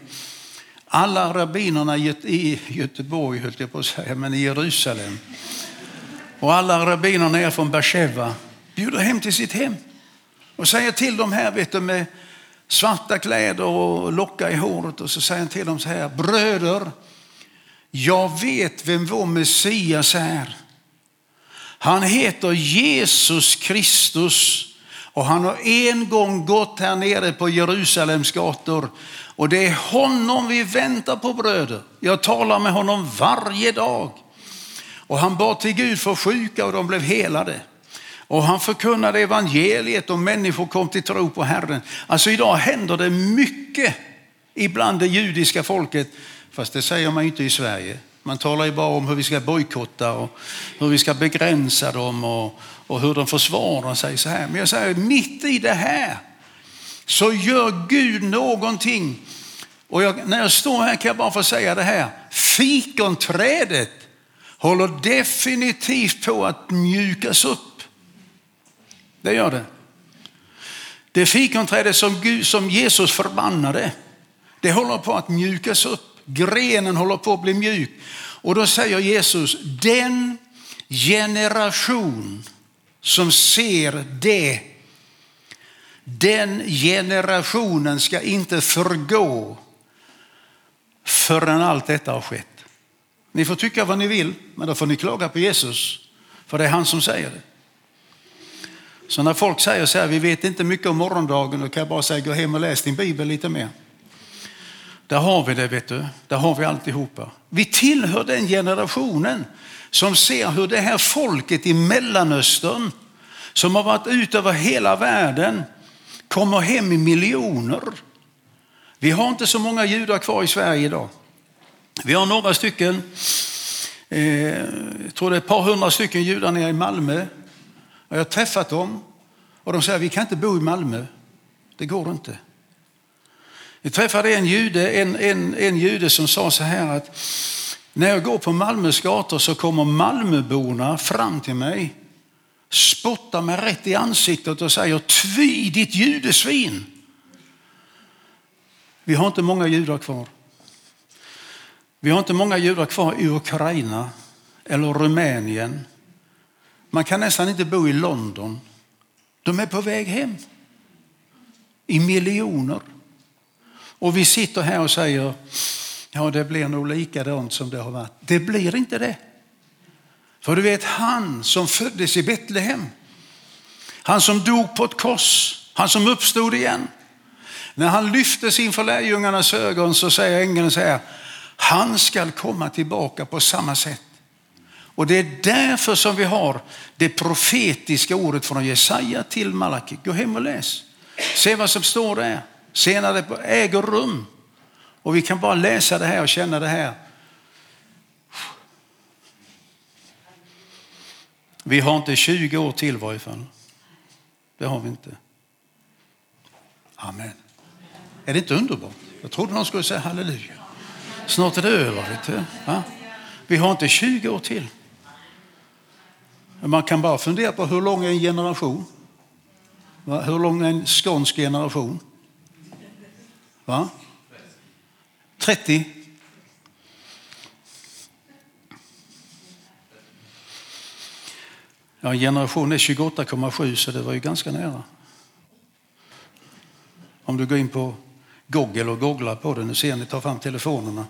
alla rabbinerna i Göteborg, höll jag på att säga, men i Jerusalem. Och alla rabbinerna är från Beersheva bjuder hem till sitt hem och säger till dem här vet du, med svarta kläder och lockar i håret och så säger han till dem så här, bröder, jag vet vem vår Messias är. Han heter Jesus Kristus och han har en gång gått här nere på Jerusalems gator och det är honom vi väntar på bröder. Jag talar med honom varje dag. Och han bad till Gud för sjuka och de blev helade. Och han förkunnade evangeliet och människor kom till tro på Herren. Alltså idag händer det mycket ibland det judiska folket. Fast det säger man inte i Sverige. Man talar ju bara om hur vi ska bojkotta och hur vi ska begränsa dem och, och hur de försvarar sig så här. Men jag säger mitt i det här så gör Gud någonting. Och jag, när jag står här kan jag bara få säga det här. Fikonträdet håller definitivt på att mjukas upp. Det gör det. Det fikonträdet som, Gud, som Jesus förbannade, det håller på att mjukas upp. Grenen håller på att bli mjuk. Och då säger Jesus, den generation som ser det den generationen ska inte förgå förrän allt detta har skett. Ni får tycka vad ni vill, men då får ni klaga på Jesus. För det är han som säger det. Så när folk säger så här, vi vet inte mycket om morgondagen, då kan jag bara säga, gå hem och läs din bibel lite mer. Där har vi det, vet du. Där har vi alltihopa. Vi tillhör den generationen som ser hur det här folket i Mellanöstern, som har varit ut över hela världen, kommer hem i miljoner. Vi har inte så många judar kvar i Sverige idag. Vi har några stycken, eh, jag tror det är ett par hundra stycken judar nere i Malmö. Jag har träffat dem och de säger vi kan inte bo i Malmö. Det går inte. Vi träffade en jude, en, en, en jude som sa så här att när jag går på Malmös gator så kommer Malmöborna fram till mig, spottar mig rätt i ansiktet och säger tvi ditt judesvin. Vi har inte många judar kvar. Vi har inte många judar kvar i Ukraina eller Rumänien. Man kan nästan inte bo i London. De är på väg hem. I miljoner. Och vi sitter här och säger, ja det blir nog likadant som det har varit. Det blir inte det. För du vet, han som föddes i Betlehem, han som dog på ett kors, han som uppstod igen. När han lyftes inför lärjungarnas ögon så säger ängeln så här, han skall komma tillbaka på samma sätt. Och det är därför som vi har det profetiska ordet från Jesaja till Malaki. Gå hem och läs. Se vad som står där. Se när det äger rum. Och vi kan bara läsa det här och känna det här. Vi har inte 20 år till i varje fall. Det har vi inte. Amen. Är det inte underbart? Jag trodde någon skulle säga halleluja. Snart är det över. Vet du? Va? Vi har inte 20 år till. Man kan bara fundera på hur lång är en generation? Hur lång är en skånsk generation? Va? 30? Ja, generation är 28,7 så det var ju ganska nära. Om du går in på Google och googlar på det, nu ser ni, ta fram telefonerna,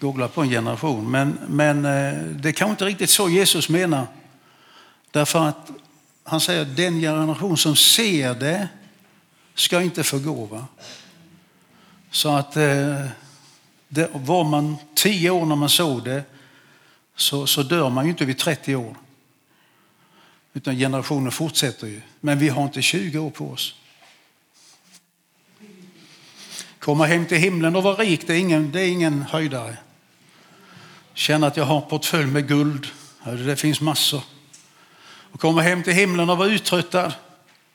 googla på en generation. Men, men eh, det är kanske inte riktigt så Jesus menar. Därför att han säger att den generation som ser det ska inte förgå. Så att eh, det, var man tio år när man såg det så, så dör man ju inte vid 30 år. Utan generationen fortsätter ju. Men vi har inte 20 år på oss. Komma hem till himlen och vara rik, det är ingen, det är ingen höjdare. Känna att jag har portfölj med guld, det finns massor. Och komma hem till himlen och vara uttröttad,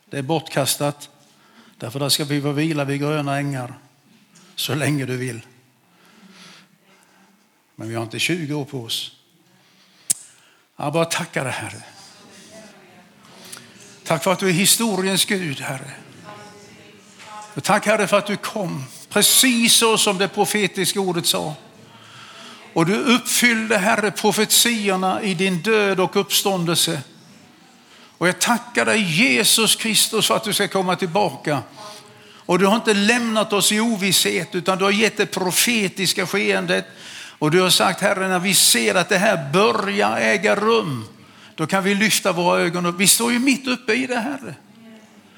det är bortkastat. Därför där ska vi vara vila vid gröna ängar så länge du vill. Men vi har inte 20 år på oss. Jag bara tackar dig Herre. Tack för att du är historiens Gud Herre. Och tack Herre för att du kom precis så som det profetiska ordet sa. Och du uppfyllde Herre profetiorna i din död och uppståndelse. Och jag tackar dig Jesus Kristus för att du ska komma tillbaka. Och du har inte lämnat oss i ovisshet utan du har gett det profetiska skeendet. Och du har sagt Herre när vi ser att det här börjar äga rum, då kan vi lyfta våra ögon upp. Vi står ju mitt uppe i det Herre.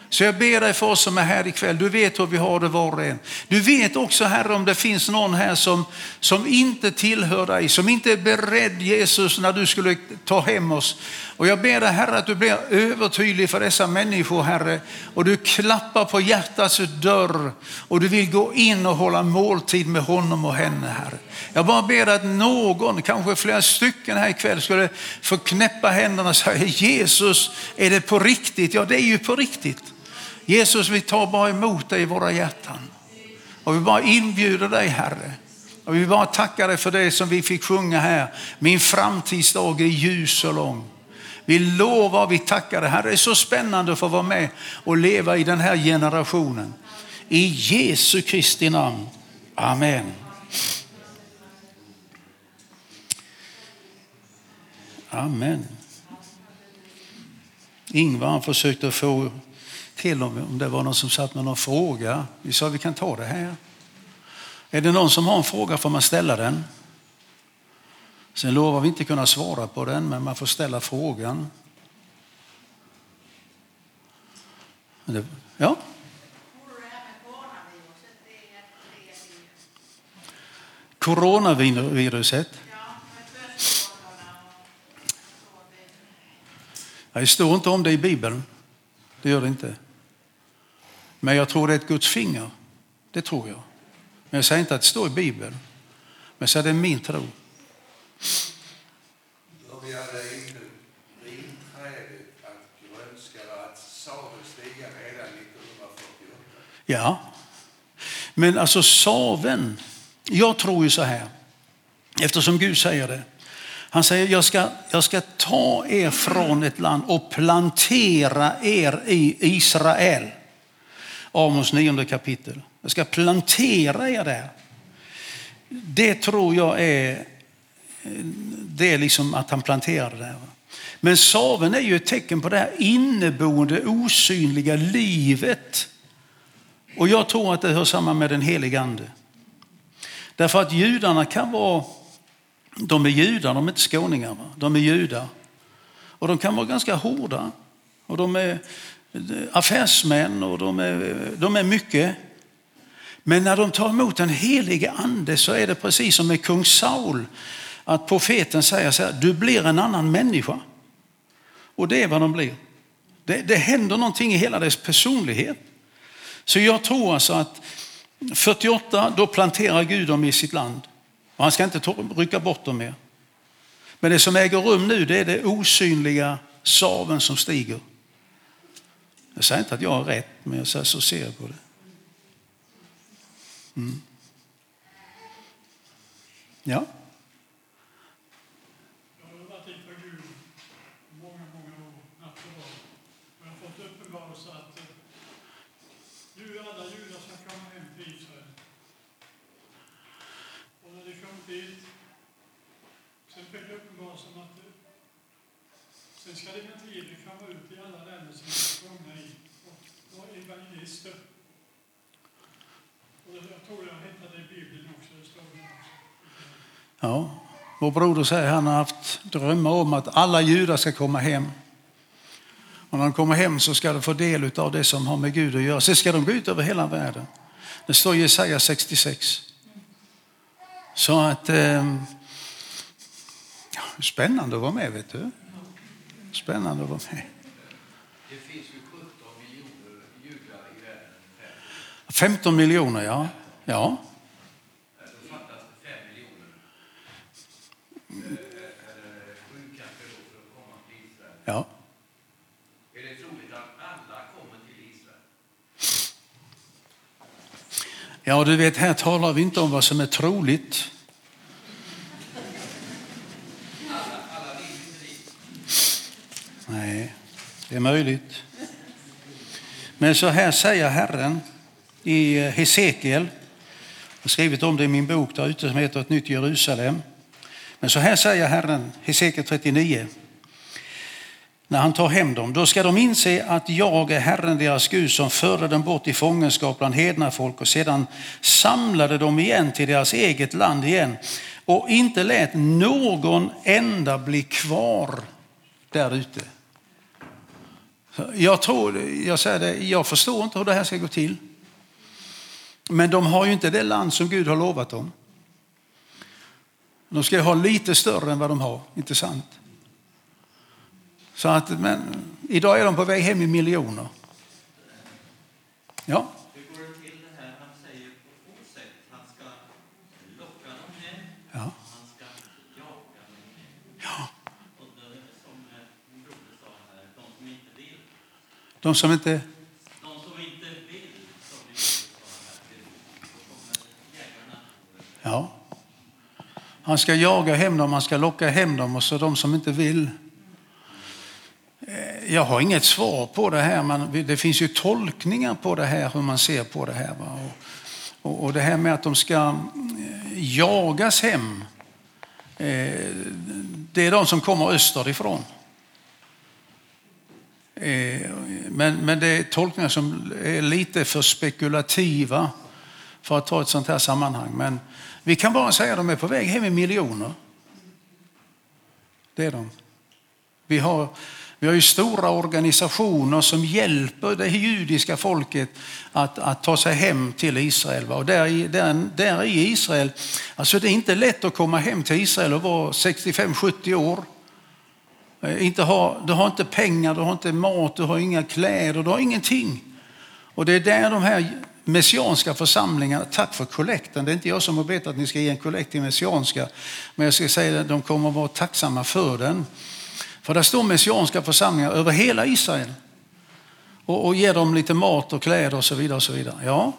Så jag ber dig för oss som är här ikväll, du vet hur vi har det var och en. Du vet också Herre om det finns någon här som, som inte tillhör dig, som inte är beredd Jesus när du skulle ta hem oss. Och jag ber dig Herre att du blir övertydlig för dessa människor Herre och du klappar på hjärtats dörr och du vill gå in och hålla måltid med honom och henne Herre. Jag bara ber att någon, kanske flera stycken här ikväll skulle få knäppa händerna och säga Jesus, är det på riktigt? Ja, det är ju på riktigt. Jesus, vi tar bara emot dig i våra hjärtan. Och vi bara inbjuder dig Herre. Och vi bara tackar dig för det som vi fick sjunga här. Min framtidsdag är ljus och lång. Vi lovar och vi tackar dig. Herre, det är så spännande att få vara med och leva i den här generationen. I Jesu Kristi namn. Amen. Amen. Ingvar försökte få till om, om det var någon som satt med någon fråga. Vi sa vi kan ta det här. Är det någon som har en fråga får man ställa den. Sen lovar vi inte kunna svara på den, men man får ställa frågan. Ja? Coronaviruset? Det står inte om det i Bibeln. Det gör det inte. Men jag tror det är ett Guds finger. Det tror jag. Men jag säger inte att det står i Bibeln. Men säger att det är min tro. Började inte vinträdet att grönska att sadeln stiga redan 1948? Ja. Men alltså saven, jag tror ju så här, eftersom Gud säger det. Han säger, jag ska, jag ska ta er från ett land och plantera er i Israel. Amos nionde kapitel. Jag ska plantera er där. Det tror jag är, det är liksom att han planterade det där. Men saven är ju ett tecken på det här inneboende osynliga livet. Och jag tror att det hör samman med den helige ande. Därför att judarna kan vara, de är judar, de är inte skåningar, va? de är judar. Och de kan vara ganska hårda. Och de är affärsmän och de är, de är mycket. Men när de tar emot den helige ande så är det precis som med kung Saul. Att profeten säger så här, du blir en annan människa. Och det är vad de blir. Det, det händer någonting i hela deras personlighet. Så jag tror alltså att 48, då planterar Gud dem i sitt land. Och han ska inte rycka bort dem mer. Men det som äger rum nu det är det osynliga saven som stiger. Jag säger inte att jag har rätt, men jag säger så ser jag på det. Mm. Ja. Jag har varit inför Gud många, många år, natt och dag. Och jag har fått uppenbarelse att eh, ju- alla judar ska komma hem till Israel. Och när de kom dit, sen fick jag uppenbarelse om att eh, sen ska de med tiden komma ut i alla länder som de är tvungna i och vara evangelister. Och jag tror jag hittade det i Bibeln också, det står det också. Ja, vår broder säger han har haft drömmar om att alla judar ska komma hem. Och när de kommer hem så ska de få del av det som har med Gud att göra. Sen ska de gå ut över hela världen. Det står i Jesaja 66. Så att, eh, spännande att vara med vet du. Spännande att vara med. Det finns ju 17 miljoner judar i världen ungefär. 15 miljoner, ja. ja. Då fattas det 5 miljoner. Eh, Eller sju kanske då för att komma till Israel. ja. Är det troligt att alla kommer till Israel? Ja, du vet, här talar vi inte om vad som är troligt. Nej, det är möjligt. Men så här säger Herren i Hesekiel. Jag har skrivit om det i min bok där ute som heter Ett nytt Jerusalem. Men så här säger Herren, Hesekiel 39 när han tar hem dem. Då ska de inse att jag är Herren deras Gud som förde dem bort i fångenskap bland hedna folk och sedan samlade dem igen till deras eget land igen och inte lät någon enda bli kvar där ute. Jag tror, jag säger det, jag förstår inte hur det här ska gå till. Men de har ju inte det land som Gud har lovat dem. De ska ju ha lite större än vad de har, inte sant? Så att, men idag är de på väg hem i miljoner. Ja, de som inte. Ja. Han ska jaga hem dem, han ska locka hem dem och så de som inte vill. Eh, jag har inget svar på det här, men det finns ju tolkningar på det här, hur man ser på det här. Va? Och, och, och det här med att de ska eh, jagas hem, eh, det är de som kommer österifrån. Eh, Men, men det är tolkningar som är lite för spekulativa för att ta ett sånt här sammanhang. Men vi kan bara säga att de är på väg hem i miljoner. Det är de. Vi har, vi har ju stora organisationer som hjälper det judiska folket att, att ta sig hem till Israel. va. Och där, i- där, där i Israel, alltså det är inte lätt att komma hem till Israel och vara 65-70 år. Eh, inte ha, du har inte pengar, du har inte mat, du har inga kläder, du har ingenting. Och det är där de här messianska församlingarna... tack för kollekten. Det är inte jag som har bett att ni ska ge en kollekt till messianska, men jag ska säga att de kommer att vara tacksamma för den. För där står messianska församlingar över hela Israel och, och ger dem lite mat och kläder och så vidare. Och så vidare. Ja,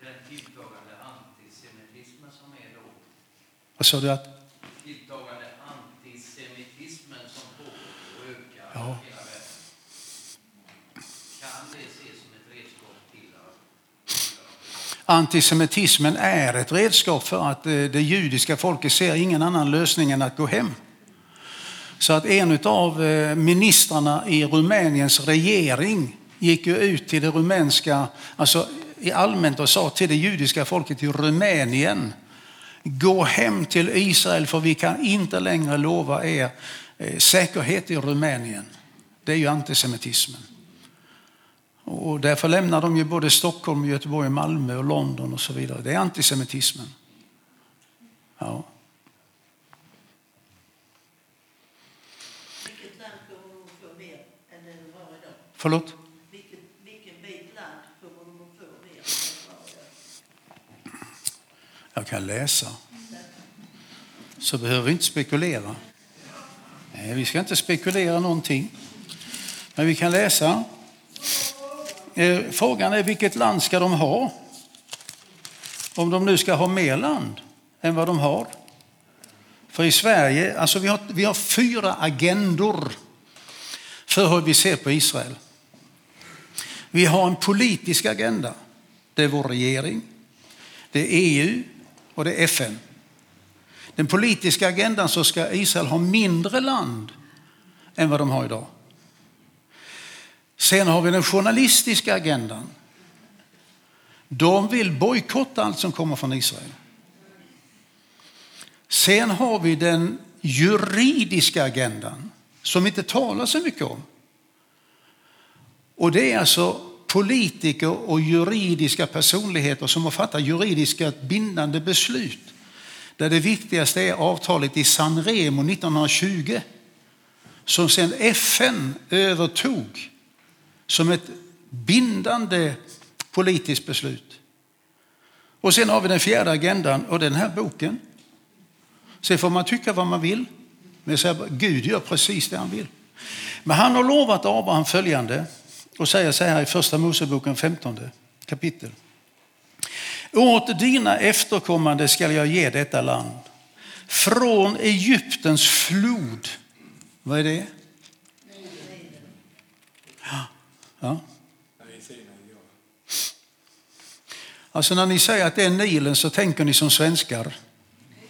Den tilltagande antisemitismen som är då. vad sa du? Att, Tilltagande antisemitismen som pågår och ökar Ja. hela världen. Kan det ses som ett redskap till att antisemitismen är ett redskap för att eh, det judiska folket ser ingen annan lösning än att gå hem. Så att en av eh, ministrarna i Rumäniens regering gick ju ut till det rumänska, alltså i allmänt och sa till det judiska folket i Rumänien, gå hem till Israel för vi kan inte längre lova er eh, säkerhet i Rumänien. Det är ju antisemitismen. Och därför lämnar de ju både Stockholm, Göteborg, Malmö och London och så vidare. Det är antisemitismen. Ja. Vilket land kommer de att få mer än det de har idag? Förlåt? Vilken, vilken bit land kommer de att få mer? Jag kan läsa. Så behöver vi inte spekulera. Nej, vi ska inte spekulera någonting. Men vi kan läsa. Eh, Frågan är vilket land ska de ha? Om de nu ska ha mer land än vad de har. För i Sverige, alltså vi har, vi har fyra agendor för hur vi ser på Israel. Vi har en politisk agenda. Det är vår regering. Det är EU och det är FN. Den politiska agendan så ska Israel ha mindre land än vad de har idag. Sen har vi den journalistiska agendan. De vill bojkotta allt som kommer från Israel. Sen har vi den juridiska agendan som inte talar så mycket om. Och det är alltså politiker och juridiska personligheter som har fattat juridiska bindande beslut. Där det viktigaste är avtalet i San Remo 1920 som sen FN övertog som ett bindande politiskt beslut. Och sen har vi den fjärde agendan och den här boken. Sen får man tycka vad man vill. Men jag säger Gud gör precis det han vill. Men han har lovat Abraham följande och säger så här i första Moseboken 15 kapitel. Åt dina efterkommande skall jag ge detta land. Från Egyptens flod. Vad är det? Ja. ja. Alltså när ni säger att det är Nilen så tänker ni som svenskar.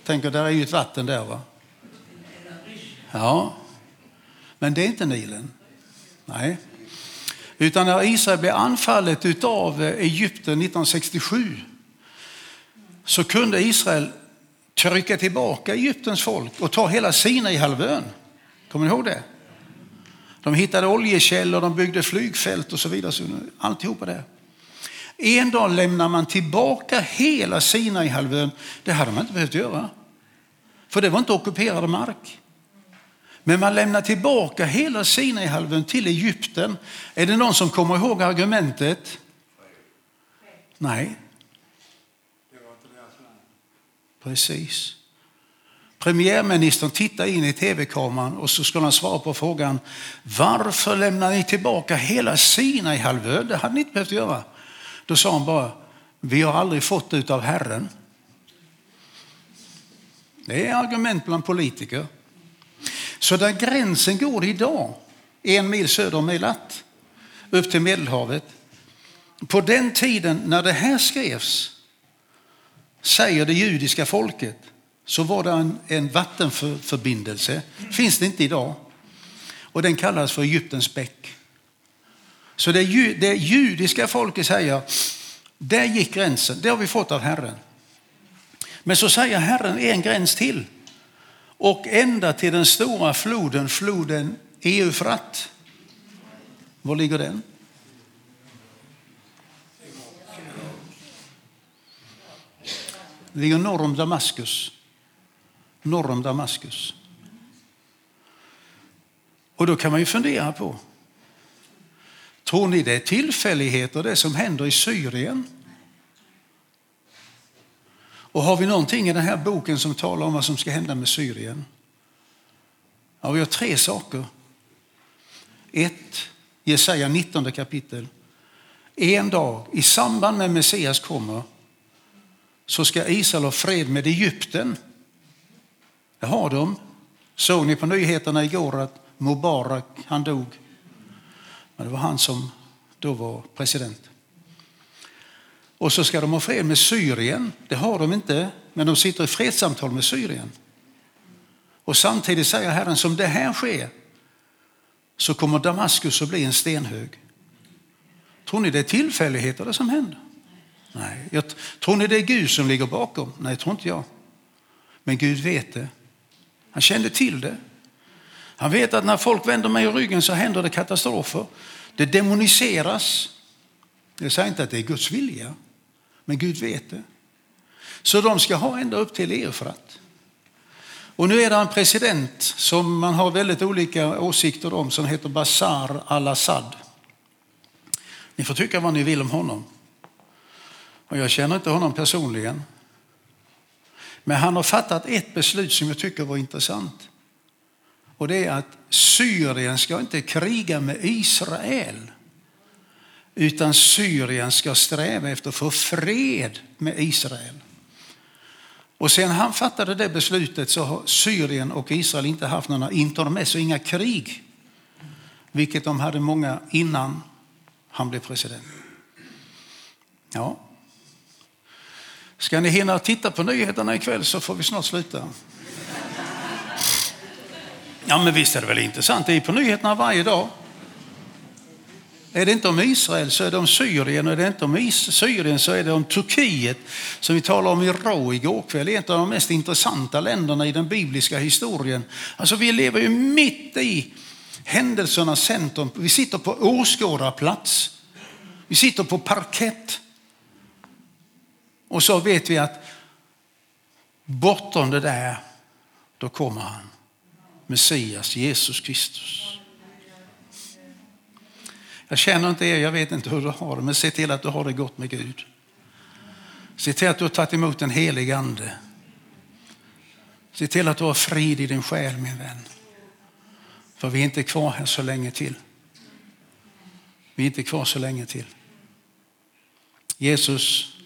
Tänker där är ju ett vatten där va? Ja. Men det är inte Nilen. Nej. Utan när Israel blev anfallet av eh, Egypten 1967 så kunde Israel trycka tillbaka Egyptens folk och ta hela Sinai-halvön. Kommer ni ihåg det? De hittade oljekällor, de byggde flygfält och så vidare. Alltihopa det. En dag lämnar man tillbaka hela Sinai-halvön. Det hade man inte behövt göra. För det var inte ockuperad mark. Men man lämnar tillbaka hela Sinai-halvön till Egypten. Är det någon som kommer ihåg argumentet? Nej. Precis. Premiärministern tittar in i tv-kameran och så ska han svara på frågan varför lämnar ni tillbaka hela Sinai-halvön? Det hade ni inte behövt göra. Då sa han bara, vi har aldrig fått det av Herren. Det är argument bland politiker. Så där gränsen går idag, en mil söder om Eilat, upp till Medelhavet. På den tiden när det här skrevs, säger det judiska folket, så var det en, en vattenförbindelse. Finns det inte idag. Och den kallas för Egyptens bäck. Så det, det judiska folket säger, där gick gränsen, det har vi fått av Herren. Men så säger Herren en gräns till. Och ända till den stora floden, floden Eufrat. Var ligger den? Den ligger norr om Damaskus. Norr om Damaskus. Och då kan man ju fundera på, tror ni det är tillfälligheter det som händer i Syrien och har vi någonting i den här boken som talar om vad som ska hända med Syrien? Ja, vi har tre saker. Ett, Jesaja 19 kapitel. En dag, i samband med Messias kommer, så ska Israel ha fred med Egypten. Det har de. Såg ni på nyheterna igår att Mubarak, han dog. Men det var han som då var president. Och så ska de ha fred med Syrien. Det har de inte, men de sitter i fredssamtal med Syrien. Och samtidigt säger Herren, som det här sker så kommer Damaskus att bli en stenhög. Tror ni det är tillfälligheter det som händer? Nej. Jag, tror ni det är Gud som ligger bakom? Nej, tror inte jag. Men Gud vet det. Han kände till det. Han vet att när folk vänder mig i ryggen så händer det katastrofer. Det demoniseras. Jag säger inte att det är Guds vilja, men Gud vet det. Så de ska ha ända upp till Eufrat. Och nu är det en president som man har väldigt olika åsikter om som heter Bashar al-Assad. Ni får tycka vad ni vill om honom. Och jag känner inte honom personligen. Men han har fattat ett beslut som jag tycker var intressant. Och det är att Syrien ska inte kriga med Israel. Utan Syrien ska sträva efter att få fred med Israel. Och sen han fattade det beslutet så har Syrien och Israel inte haft några intermezzo, inga krig. Vilket de hade många innan han blev president. Ja. Ska ni hinna titta på nyheterna ikväll så får vi snart sluta. Ja, men visst är det väl intressant. Det är på nyheterna varje dag. Är det inte om Israel så är det om Syrien och är det inte om Syrien så är det om Turkiet som vi talade om i Rå igår kväll. Ett av de mest intressanta länderna i den bibliska historien. Alltså vi lever ju mitt i händelsernas centrum. Vi sitter på åskådarplats. Vi sitter på parkett. Och så vet vi att bortom det där, då kommer han. Messias, Jesus Kristus. Jag känner inte er, jag vet inte hur du har det, men se till att du har det gott med Gud. Se till att du har tagit emot en helig ande. Se till att du har frid i din själ min vän. För vi är inte kvar här så länge till. Vi är inte kvar så länge till. Jesus,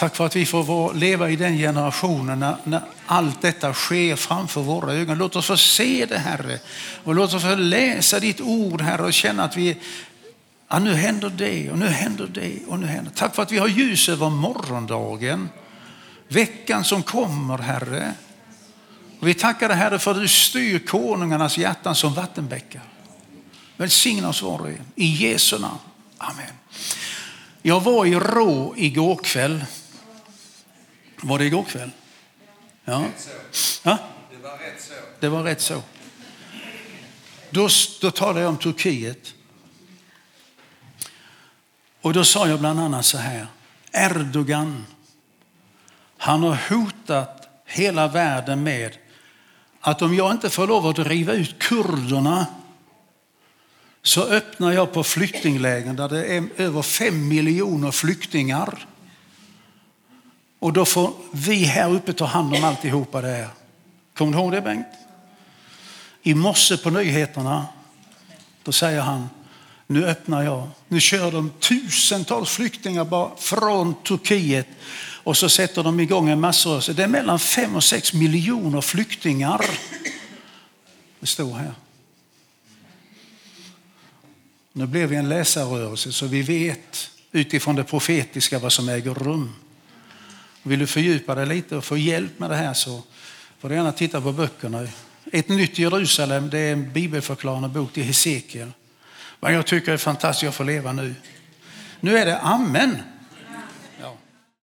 tack för att vi får leva i den generationen när, när allt detta sker framför våra ögon. Låt oss få se det Herre och låt oss få läsa ditt ord Herre och känna att vi Ja, nu händer det och nu händer det och nu händer Tack för att vi har ljus över morgondagen. Veckan som kommer, Herre. Och vi tackar dig, Herre, för att du styr konungarnas hjärtan som vattenbäckar. Välsigna oss var och en. I Jesu namn. Amen. Jag var i Rå igår kväll. Var det igår kväll? Ja. ja? Det var rätt så. Det var rätt så. Då, då talade jag om Turkiet. Och då sa jag bland annat så här. Erdogan, han har hotat hela världen med att om jag inte får lov att driva ut kurderna så öppnar jag på flyktinglägen där det är över fem miljoner flyktingar. Och då får vi här uppe ta hand om alltihopa det här. Kommer du ihåg det Bengt? I morse på nyheterna, då säger han, nu öppnar jag. Nu kör de tusentals flyktingar bara från Turkiet och så sätter de igång en massrörelse. Det är mellan fem och sex miljoner flyktingar. Det står här. Nu blev vi en läsarrörelse så vi vet utifrån det profetiska vad som äger rum. Vill du fördjupa dig lite och få hjälp med det här så får du gärna titta på böckerna. Ett nytt Jerusalem det är en bibelförklarande bok till Hesekiel. Vad jag tycker är fantastiskt att få leva nu. Nu är det amen.